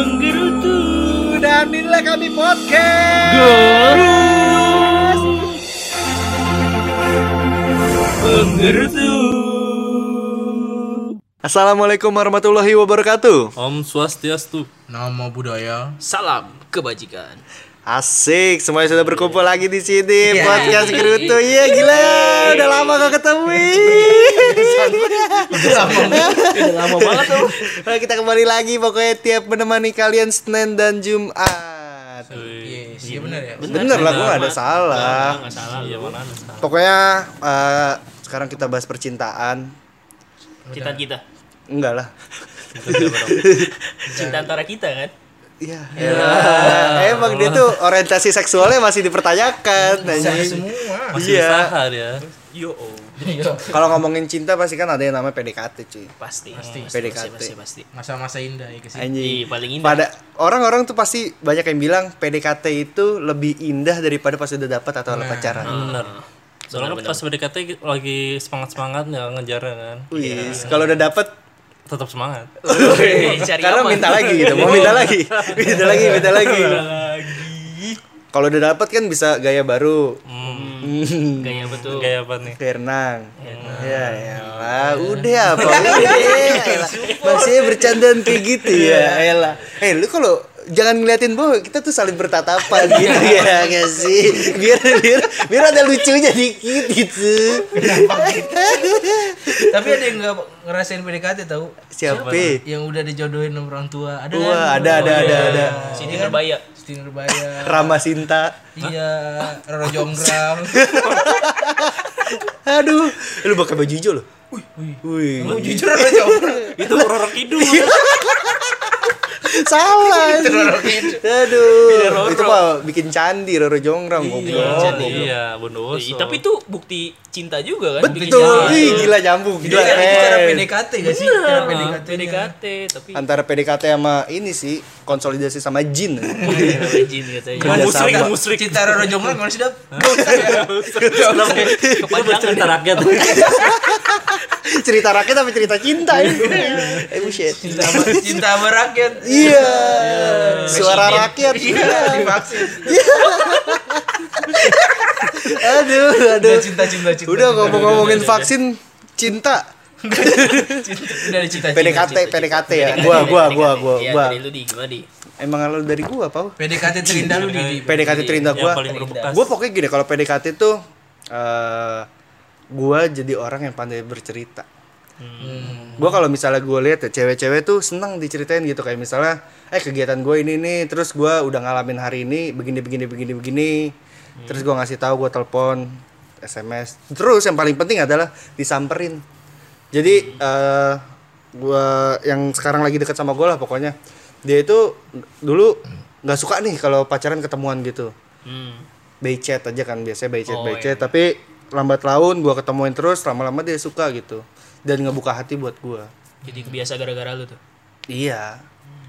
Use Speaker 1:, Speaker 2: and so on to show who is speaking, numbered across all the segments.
Speaker 1: Penggerutu
Speaker 2: Dan inilah kami podcast.
Speaker 1: Penggerutu
Speaker 2: Assalamualaikum warahmatullahi wabarakatuh.
Speaker 1: Om Swastiastu.
Speaker 3: Nama budaya
Speaker 1: Salam kebajikan
Speaker 2: Asik, semuanya sudah berkumpul lagi di sini.
Speaker 3: Iya.
Speaker 2: podcast Gerutu. Iya gila, udah lama gak ketemu.
Speaker 1: Udah lama banget. Tuh.
Speaker 2: Nah, kita kembali lagi. Pokoknya tiap menemani kalian Senin dan Jumat.
Speaker 3: Yes, iya benar ya.
Speaker 2: Bener lah, gua gak ada salah.
Speaker 1: Gak salah Iya mana ada salah?
Speaker 2: Pokoknya eh, sekarang kita bahas percintaan.
Speaker 1: Cinta kita.
Speaker 2: Enggak lah.
Speaker 1: Cinta antara kita kan
Speaker 2: Iya. Emang dia tuh orientasi seksualnya masih dipertanyakan. Anjing.
Speaker 3: semua
Speaker 1: Masih
Speaker 2: Iya.
Speaker 1: usaha dia Yo oh.
Speaker 3: Iya.
Speaker 2: Kalau ngomongin cinta pasti kan ada yang namanya PDKT cuy.
Speaker 1: Pasti
Speaker 3: Pasti.
Speaker 1: Pasti
Speaker 2: PDKT.
Speaker 1: pasti, pasti.
Speaker 3: Masa-masa indah ya ke sini
Speaker 2: Anjing.
Speaker 1: Iya paling indah
Speaker 2: Pada orang-orang tuh pasti banyak yang bilang PDKT itu lebih indah daripada pas udah dapat atau
Speaker 3: Nah.
Speaker 2: pacaran.
Speaker 1: Bener Soalnya pas PDKT lagi semangat-semangatnya ngejar kan
Speaker 2: Wih, kalau udah dapat
Speaker 1: Tetap semangat
Speaker 4: cari
Speaker 2: karena
Speaker 4: apa?
Speaker 2: minta lagi gitu, mau minta lagi, minta lagi, minta lagi. Kalau udah dapat kan bisa gaya baru,
Speaker 1: Hmm.
Speaker 4: Gaya betul.
Speaker 1: Kayak apa nih?
Speaker 2: kayak renang. Ya, ya lah, udah apa udah. Masih bercandaan kayak gitu ya, elah. Eh, lu kalau jangan ngeliatin bahwa kita tuh saling bertatapan. Gitu ya nggak sih? Biar biar biar ada lucunya dikit gitu.
Speaker 3: Tapi ada yang nggak ngerasain PDKT tahu?
Speaker 2: Siapa?
Speaker 3: Yang udah dijodohin sama orang tua. Ada
Speaker 2: Wah,
Speaker 3: kan?
Speaker 2: ada ada ada ada.
Speaker 4: Sini berbahaya.
Speaker 3: Siti Nurbaya.
Speaker 2: Rama Sinta.
Speaker 3: Iya Roro Jonggrang.
Speaker 2: Aduh. Lu pakai baju hijau loh? Wih.
Speaker 3: Lu jujur Roro Jonggrang?
Speaker 1: Itu Roro Kidul
Speaker 2: salah aduh. Itu mah bikin candi Roro Jonggrang goblok.
Speaker 1: Iya Bondowoso
Speaker 4: Ih, Tapi itu bukti cinta juga kan? Bikin
Speaker 2: betul. Ih, gila nyambung. Gila
Speaker 3: Itu cara
Speaker 2: keren.
Speaker 3: PDKT gak sih? Cara PDKT.
Speaker 4: PDKT tapi
Speaker 2: antara PDKT sama ini sih konsolidasi sama jin.
Speaker 4: Izin katanya.
Speaker 2: Kerja
Speaker 1: Musrik
Speaker 2: sama.
Speaker 1: musrik
Speaker 3: Cinta Roro Jonggrang gimana sih Dap?
Speaker 4: Kepanjangan
Speaker 1: Cerita
Speaker 4: ya.
Speaker 1: rakyat
Speaker 2: cerita rakyat apa cerita cinta. Ini eh bullshit.
Speaker 3: Cinta cinta sama rakyat.
Speaker 2: Iya. Suara rakyat.
Speaker 3: Iya divaksin.
Speaker 2: Aduh aduh
Speaker 3: Udah cinta cinta cinta
Speaker 2: udah
Speaker 3: cinta.
Speaker 2: ngomong-ngomongin vaksin cinta.
Speaker 3: Cinta. Udah ada cinta
Speaker 2: PDKT PDKT ya. Gua gua gua gua
Speaker 4: Iya,
Speaker 2: gua.
Speaker 4: dari lu di. Gimana di?
Speaker 2: emang lu dari gua pau?
Speaker 3: PDKT terindah lu di,
Speaker 2: PDKT terindah gua. gua pokoknya gini kalau PDKT tuh eh gua jadi orang yang pandai bercerita.
Speaker 3: Hmm.
Speaker 2: gua kalau misalnya gua lihat ya cewek-cewek tuh senang diceritain gitu kayak misalnya eh kegiatan gue ini nih terus gua udah ngalamin hari ini begini begini begini begini. Terus gua ngasih tahu gua telepon SMS terus yang paling penting adalah disamperin. Jadi eh gua yang sekarang lagi deket sama gua lah pokoknya. Dia itu dulu nggak suka nih kalau pacaran ketemuan gitu.
Speaker 4: Hmm.
Speaker 2: by chat aja kan biasanya by chat
Speaker 4: Oh,
Speaker 2: by
Speaker 4: iya,
Speaker 2: chat tapi lambat laun gua ketemuin terus lama-lama dia suka gitu. Dan ngebuka hati buat gua.
Speaker 4: Jadi kebiasa gara-gara lu tuh.
Speaker 2: iya.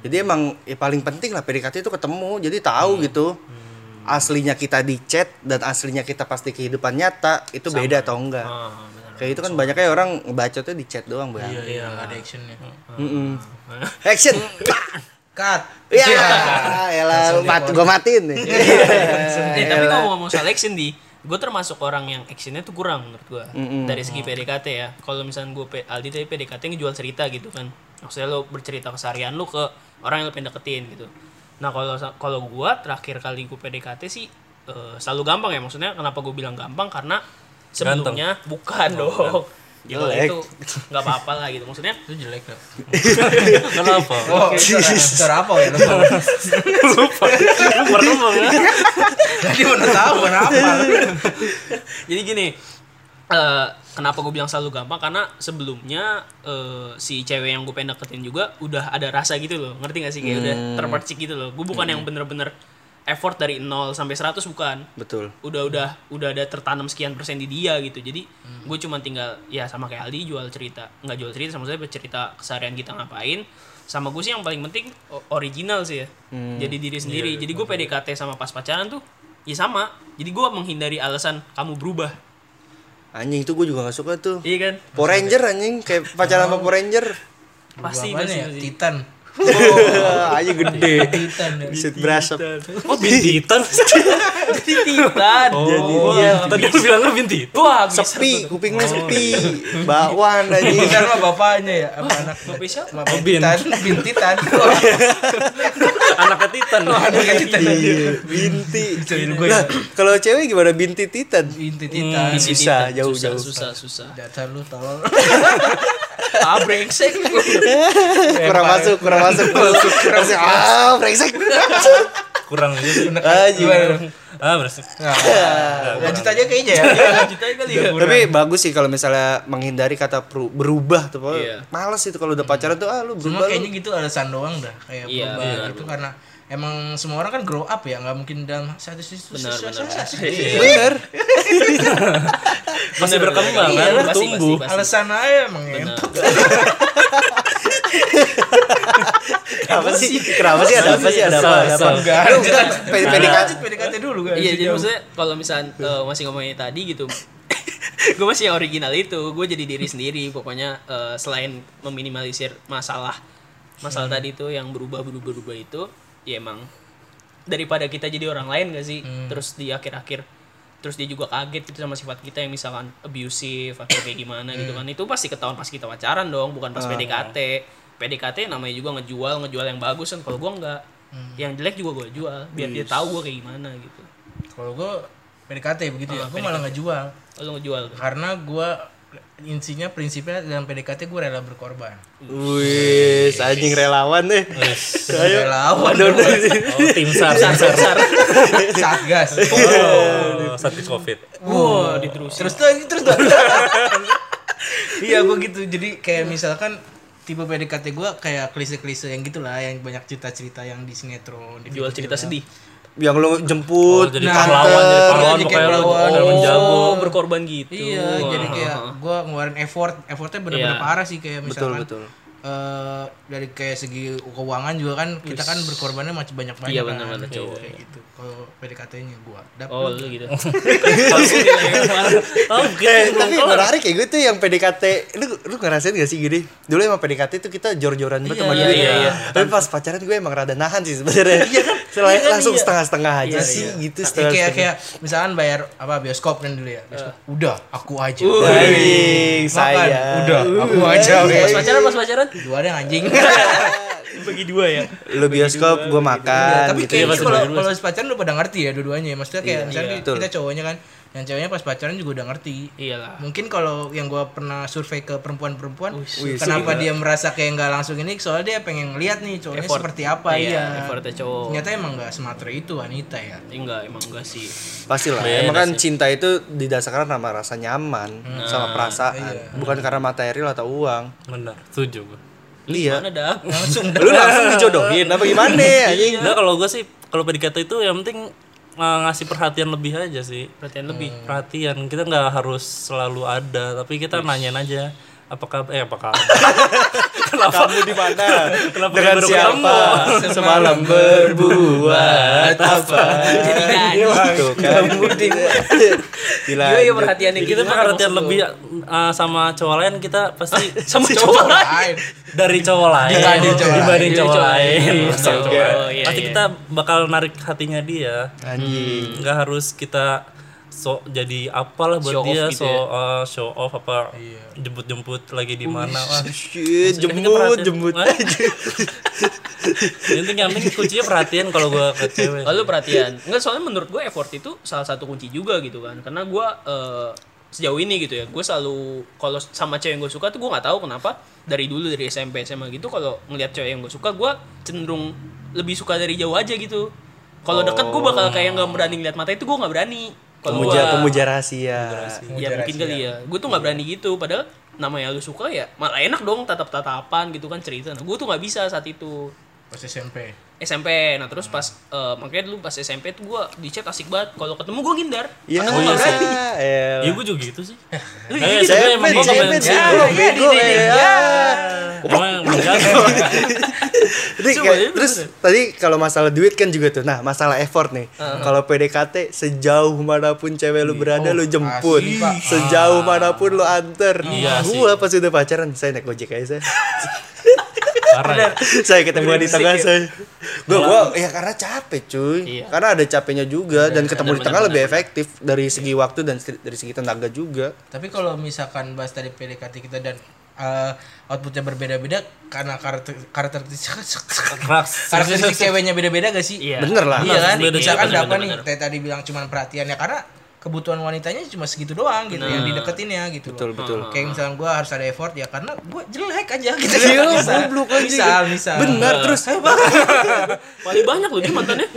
Speaker 2: Jadi emang ya paling penting lah PDKT itu ketemu jadi tahu gitu. Aslinya kita di chat dan aslinya kita pasti kehidupan nyata itu beda atau enggak.
Speaker 4: Ah, benar.
Speaker 2: kayak itu kan banyaknya orang ngebacotnya di chat doang bang.
Speaker 3: Iya, iya, ada actionnya.
Speaker 2: Mm-mm. action.
Speaker 3: Cut.
Speaker 2: ya elah mat gua matiin nih.
Speaker 4: Eh, tapi ngomong-ngomong soal action di, gue termasuk orang yang actionnya tuh kurang menurut gue dari segi PDKT ya. Kalau misalnya gue Aldi tadi PDKT ngejual cerita gitu kan, maksudnya lo bercerita keseharian lo ke orang yang lo pengen deketin gitu. Nah kalau kalau gue terakhir kali gue PDKT sih eh, selalu gampang ya maksudnya. Kenapa gue bilang gampang karena sebelumnya bukan dong. Gila
Speaker 2: Jelek.
Speaker 4: itu nggak apa-apa lah gitu maksudnya
Speaker 3: Itu jelek kan.
Speaker 1: Kenapa?
Speaker 3: Oh, suara apa ya?
Speaker 1: Lupa Merem
Speaker 3: Jadi mana tahu kenapa?
Speaker 4: Jadi gini, eh, kenapa gue bilang selalu gampang? Karena sebelumnya eh, si cewek yang gue pengen deketin juga udah ada rasa gitu loh, ngerti gak sih? Kayak udah terpercik gitu loh. Gue bukan yang bener-bener effort dari 0 sampai 100 bukan.
Speaker 2: betul
Speaker 4: Udah udah udah ada tertanam sekian persen di dia gitu. Jadi gue cuma tinggal ya sama kayak Aldi jual cerita, nggak jual cerita sama saya bercerita keseharian kita ngapain. Sama gue sih yang paling penting original sih ya. Jadi diri sendiri. Jadi gue PDKT sama pas pacaran tuh ya sama. Jadi gue menghindari alasan kamu berubah.
Speaker 2: anjing itu gue juga gak suka tuh
Speaker 4: Iya kan?
Speaker 2: Power Ranger anjing kayak pacaran sama Power Ranger
Speaker 4: Pasti pasti.
Speaker 3: ya?
Speaker 4: pasti.
Speaker 3: Titan.
Speaker 2: Aja gede.
Speaker 3: Titan.
Speaker 2: Bisa berasap.
Speaker 1: Oh bintitan.
Speaker 4: Jadi Titan.
Speaker 1: Oh, iya. Tadi lu bilangnya bintit.
Speaker 4: Wah, bisa.
Speaker 2: Sepi, kuping lu sepi. Bakwan aja.
Speaker 3: Titan mah bapaknya ya, apa anak
Speaker 4: Bapak siapa?
Speaker 1: Oh, bin.
Speaker 3: Titan, bin Titan.
Speaker 1: Titan.
Speaker 3: Anaknya Titan.
Speaker 2: Iya, binti. Nah,
Speaker 3: ya.
Speaker 2: kalau cewek gimana binti titan?
Speaker 3: Binti
Speaker 4: Hmm,
Speaker 3: Titan.
Speaker 4: isi
Speaker 2: Susah,
Speaker 4: Titan.
Speaker 2: jauh,
Speaker 4: susah,
Speaker 2: jauh.
Speaker 4: Susah, susah.
Speaker 3: Dasar lu tolol.
Speaker 4: Ah, brengsek.
Speaker 2: Kurang masuk, kurang masuk. Kurang masuk. Ah, brengsek.
Speaker 1: Kurang gitu.
Speaker 2: Aji.
Speaker 1: Ah, beres.
Speaker 3: Nah, lanjut aja kayaknya ya.
Speaker 4: Ya, lanjut aja kali ya.
Speaker 2: Tapi bagus sih kalau misalnya menghindari kata berubah tuh. pokoknya
Speaker 4: Iya.
Speaker 2: Males itu kalau udah pacaran tuh ah lu berubah
Speaker 3: kayaknya gitu alasan doang dah kayak
Speaker 4: Iya,
Speaker 3: berubah
Speaker 4: benar,
Speaker 3: gitu karena emang semua orang kan grow up ya nggak mungkin dalam satu sisi
Speaker 4: Benar, benar.
Speaker 2: Bener.
Speaker 1: Masih berkembang
Speaker 4: Iya,
Speaker 1: kan, bertumbuh.
Speaker 4: pasti, pasti.
Speaker 3: alasan aja emang ngentot
Speaker 2: Kenapa sih? Kenapa sih ada apa sih? Ada apa? Ada apa?
Speaker 3: enggak PDKT
Speaker 2: PDKT
Speaker 3: dulu kan
Speaker 4: Iya, jadi maksudnya kalau misal eh, masih ngomongin tadi gitu, gue masih yang original itu, gue jadi diri sendiri. Pokoknya selain meminimalisir masalah masalah
Speaker 3: Hmm.
Speaker 4: tadi itu yang berubah berubah berubah itu, ya emang daripada kita jadi orang lain gak sih?
Speaker 3: Hmm.
Speaker 4: Terus di akhir-akhir terus dia juga kaget gitu sama sifat kita yang misalkan abusive atau kayak gimana
Speaker 3: Hmm.
Speaker 4: gitu kan itu pasti ketahuan pas kita pacaran dong bukan pas PDKT PDKT namanya juga ngejual ngejual yang bagus kan kalau gua enggak
Speaker 3: Hmm.
Speaker 4: yang jelek juga gua jual biar dia tahu gua kayak gimana gitu
Speaker 3: kalau gue PDKT begitu ya
Speaker 4: Ah,
Speaker 3: gue malah nggak jual
Speaker 4: Kalau ngejual tuh.
Speaker 3: karena gue intinya prinsipnya dalam PDKT gue rela berkorban
Speaker 2: Wih, anjing relawan deh. Ayo.
Speaker 3: relawan
Speaker 1: Oh, tim SAR, tim SAR.
Speaker 3: satgas
Speaker 1: Oh, Satgas Covid.
Speaker 4: Wah, diterusin.
Speaker 3: terus tuh terus tuh iya gue gitu jadi kayak misalkan tipe PDKT gue kayak klise-klise yang gitulah yang banyak cerita-cerita yang di sinetron di
Speaker 4: jual cerita sedih.
Speaker 2: Yang lu
Speaker 1: Oh,
Speaker 2: jemput,
Speaker 1: jadi
Speaker 3: Nah,
Speaker 1: pahlawan, jadi pahlawan
Speaker 3: jadi kayak pahlawan.
Speaker 1: dalam menjago.
Speaker 4: Oh, berkorban gitu.
Speaker 3: Iya, jadi kayak gue ngeluarin effort, effortnya bener-bener
Speaker 4: Iya.
Speaker 3: parah sih kayak
Speaker 2: Betul,
Speaker 3: misalkan
Speaker 2: betul.
Speaker 3: Eh, dari kayak segi keuangan juga kan kita kan berkorbannya macam banyak banyak
Speaker 4: Iya,
Speaker 3: kan. Kayak
Speaker 4: cowok.
Speaker 3: gitu. Kalau PDKT-nya gua dapet
Speaker 4: Oh, lu gitu. Gue bilang,
Speaker 1: Oh,
Speaker 2: Eh, tapi menarik kayak gue tuh yang PDKT lu lu ngerasain gak sih gini dulu emang PDKT tuh kita jor-joran banget sama
Speaker 3: Iya,
Speaker 4: iya, iya.
Speaker 2: tapi pas pacaran gue emang rada nahan sih sebenarnya iya kan selain
Speaker 3: Iya kan,
Speaker 2: langsung
Speaker 3: iya.
Speaker 2: setengah-setengah aja
Speaker 3: Iya,
Speaker 2: sih
Speaker 3: iya.
Speaker 2: gitu setengah
Speaker 3: kayak kayak misalkan bayar apa bioskop kan dulu ya. Bioskop. Udah, aku aja. Makan,
Speaker 2: saya
Speaker 3: udah, aku aja.
Speaker 2: Iya.
Speaker 4: Pas pacaran, pas pacaran.
Speaker 3: Dua yang anjing.
Speaker 4: Bagi dua ya.
Speaker 2: lu bioskop gue makan
Speaker 3: tapi
Speaker 2: gitu
Speaker 3: kayaknya
Speaker 2: ya.
Speaker 3: kalau kalau pacaran lu pada ngerti ya dua-duanya. Maksudnya kayak misalnya
Speaker 2: iya.
Speaker 3: Kita cowoknya kan, yang ceweknya pas pacaran juga udah ngerti.
Speaker 4: Iyalah.
Speaker 3: Mungkin kalau yang gua pernah survei ke perempuan-perempuan, kenapa dia merasa kayak nggak langsung ini? Soalnya dia pengen lihat nih cowoknya
Speaker 4: Effort.
Speaker 3: seperti apa
Speaker 4: Iya,
Speaker 3: iya.
Speaker 4: effortnya cowok.
Speaker 3: Ternyata emang nggak sematra itu wanita ya.
Speaker 4: Enggak, emang enggak sih.
Speaker 2: Pastilah.
Speaker 1: Beda
Speaker 2: Emang kan
Speaker 1: sih.
Speaker 2: cinta itu didasarkan sama rasa nyaman sama perasaan,
Speaker 3: iya.
Speaker 2: bukan karena material atau uang.
Speaker 1: Benar, setuju gue.
Speaker 2: Iya.
Speaker 4: Mana dah?
Speaker 3: Langsung
Speaker 2: Lu langsung dijodohin apa gimana anjing?
Speaker 1: Nah, kalau gue sih kalau PDKT itu yang penting uh, ngasih perhatian lebih aja sih.
Speaker 4: Perhatian lebih.
Speaker 1: Perhatian. Kita nggak harus selalu ada, tapi kita nanyain aja apakah eh apakah
Speaker 2: Kamu di mana?
Speaker 1: Kenapa
Speaker 2: Dengan
Speaker 1: baru
Speaker 2: siapa? Semalam berbuat apa?
Speaker 4: Jadi nyanyi.
Speaker 2: Tuh kan. Gila.
Speaker 4: Iya, iya perhatian yang
Speaker 1: kita
Speaker 4: gitu.
Speaker 1: perhatian lebih uh, sama cowok lain kita pasti
Speaker 4: sama cowok lain.
Speaker 3: lain.
Speaker 1: dari cowok lain
Speaker 3: Dibanding cowok
Speaker 1: dibanding
Speaker 4: lain.
Speaker 1: cowok
Speaker 4: Cowok
Speaker 1: cowok.
Speaker 4: Oh, iya,
Speaker 1: pasti
Speaker 4: iya.
Speaker 1: kita bakal narik hatinya dia
Speaker 2: Anjing.
Speaker 1: nggak harus kita so jadi apalah buat
Speaker 4: Show
Speaker 1: dia
Speaker 4: gitu
Speaker 1: so
Speaker 4: ya.
Speaker 1: uh, show off apa jemput jemput lagi di mana wah
Speaker 2: Shit,
Speaker 1: kita
Speaker 2: jemput, jemput
Speaker 1: penting yang penting kuncinya perhatian kalau gua ke cewek
Speaker 4: Lalu perhatian. Enggak soalnya menurut gue effort itu salah satu kunci juga gitu kan. Karena gue eh, sejauh ini gitu ya, gue selalu kalau sama cewek yang gue suka tuh gue nggak tahu kenapa dari dulu dari SMP SMA gitu kalau ngelihat cewek yang gue suka gue cenderung lebih suka dari jauh aja gitu. Kalau deket gue bakal kayak nggak berani ngeliat mata itu gue nggak berani. Kalau
Speaker 2: Pemuja,
Speaker 4: gua-
Speaker 2: pemuja rahasia.
Speaker 4: ya mungkin kali ya. Gue tuh nggak berani gitu. Padahal namanya lu suka ya malah enak dong tatap tatapan gitu kan cerita. Nah gue tuh nggak bisa saat itu.
Speaker 3: Pas SMP.
Speaker 4: SMP nah terus pas eh, makanya dulu pas SMP tuh gue di chat asik banget kalau ketemu gue ngindar
Speaker 2: Ya,
Speaker 4: karena gue gak berani
Speaker 2: elah.
Speaker 1: ya gua juga gitu sih
Speaker 4: Lu
Speaker 1: Eh,
Speaker 4: gitu.
Speaker 1: sebenarnya emang main-
Speaker 2: sih,
Speaker 4: Ya,
Speaker 2: gua bego
Speaker 4: di- di-
Speaker 2: ya.
Speaker 1: emang
Speaker 2: Jadi kayak- terus tadi kalau masalah duit kan juga tuh. Nah, masalah effort nih. Kalau PDKT sejauh mana pun cewek lu berada lu jemput.
Speaker 3: Pak.
Speaker 2: Sejauh mana pun lu anter.
Speaker 1: Iya sih.
Speaker 2: Gua pas udah pacaran saya naik Gojek aja saya.
Speaker 1: Parah ya.
Speaker 2: saya ketemu di tengah saya. Gua gua ya karena capek cuy.
Speaker 4: Iya.
Speaker 2: Karena ada capeknya juga dan ketemu di tengah lebih efektif dari segi waktu dan dari segi tenaga juga.
Speaker 3: Tapi kalau misalkan bahas tadi PDKT kita dan eh, outputnya berbeda-beda karena karakter karakteristik
Speaker 1: Keras.
Speaker 3: karakteristik ceweknya beda-beda gak sih?
Speaker 4: Iya.
Speaker 2: Bener lah.
Speaker 3: Iya kan?
Speaker 1: Beda,
Speaker 3: Misalkan
Speaker 4: bener,
Speaker 3: nih, tadi bilang cuman perhatian ya karena kebutuhan wanitanya cuma segitu doang gitu yang dideketinnya gitu.
Speaker 2: Betul,
Speaker 3: loh.
Speaker 2: betul.
Speaker 3: Kayak misalnya gue harus ada effort ya karena gue jelek aja gitu.
Speaker 2: Iya, goblok aja.
Speaker 3: misal, misal.
Speaker 2: Benar terus
Speaker 4: Paling banyak loh dia mantannya.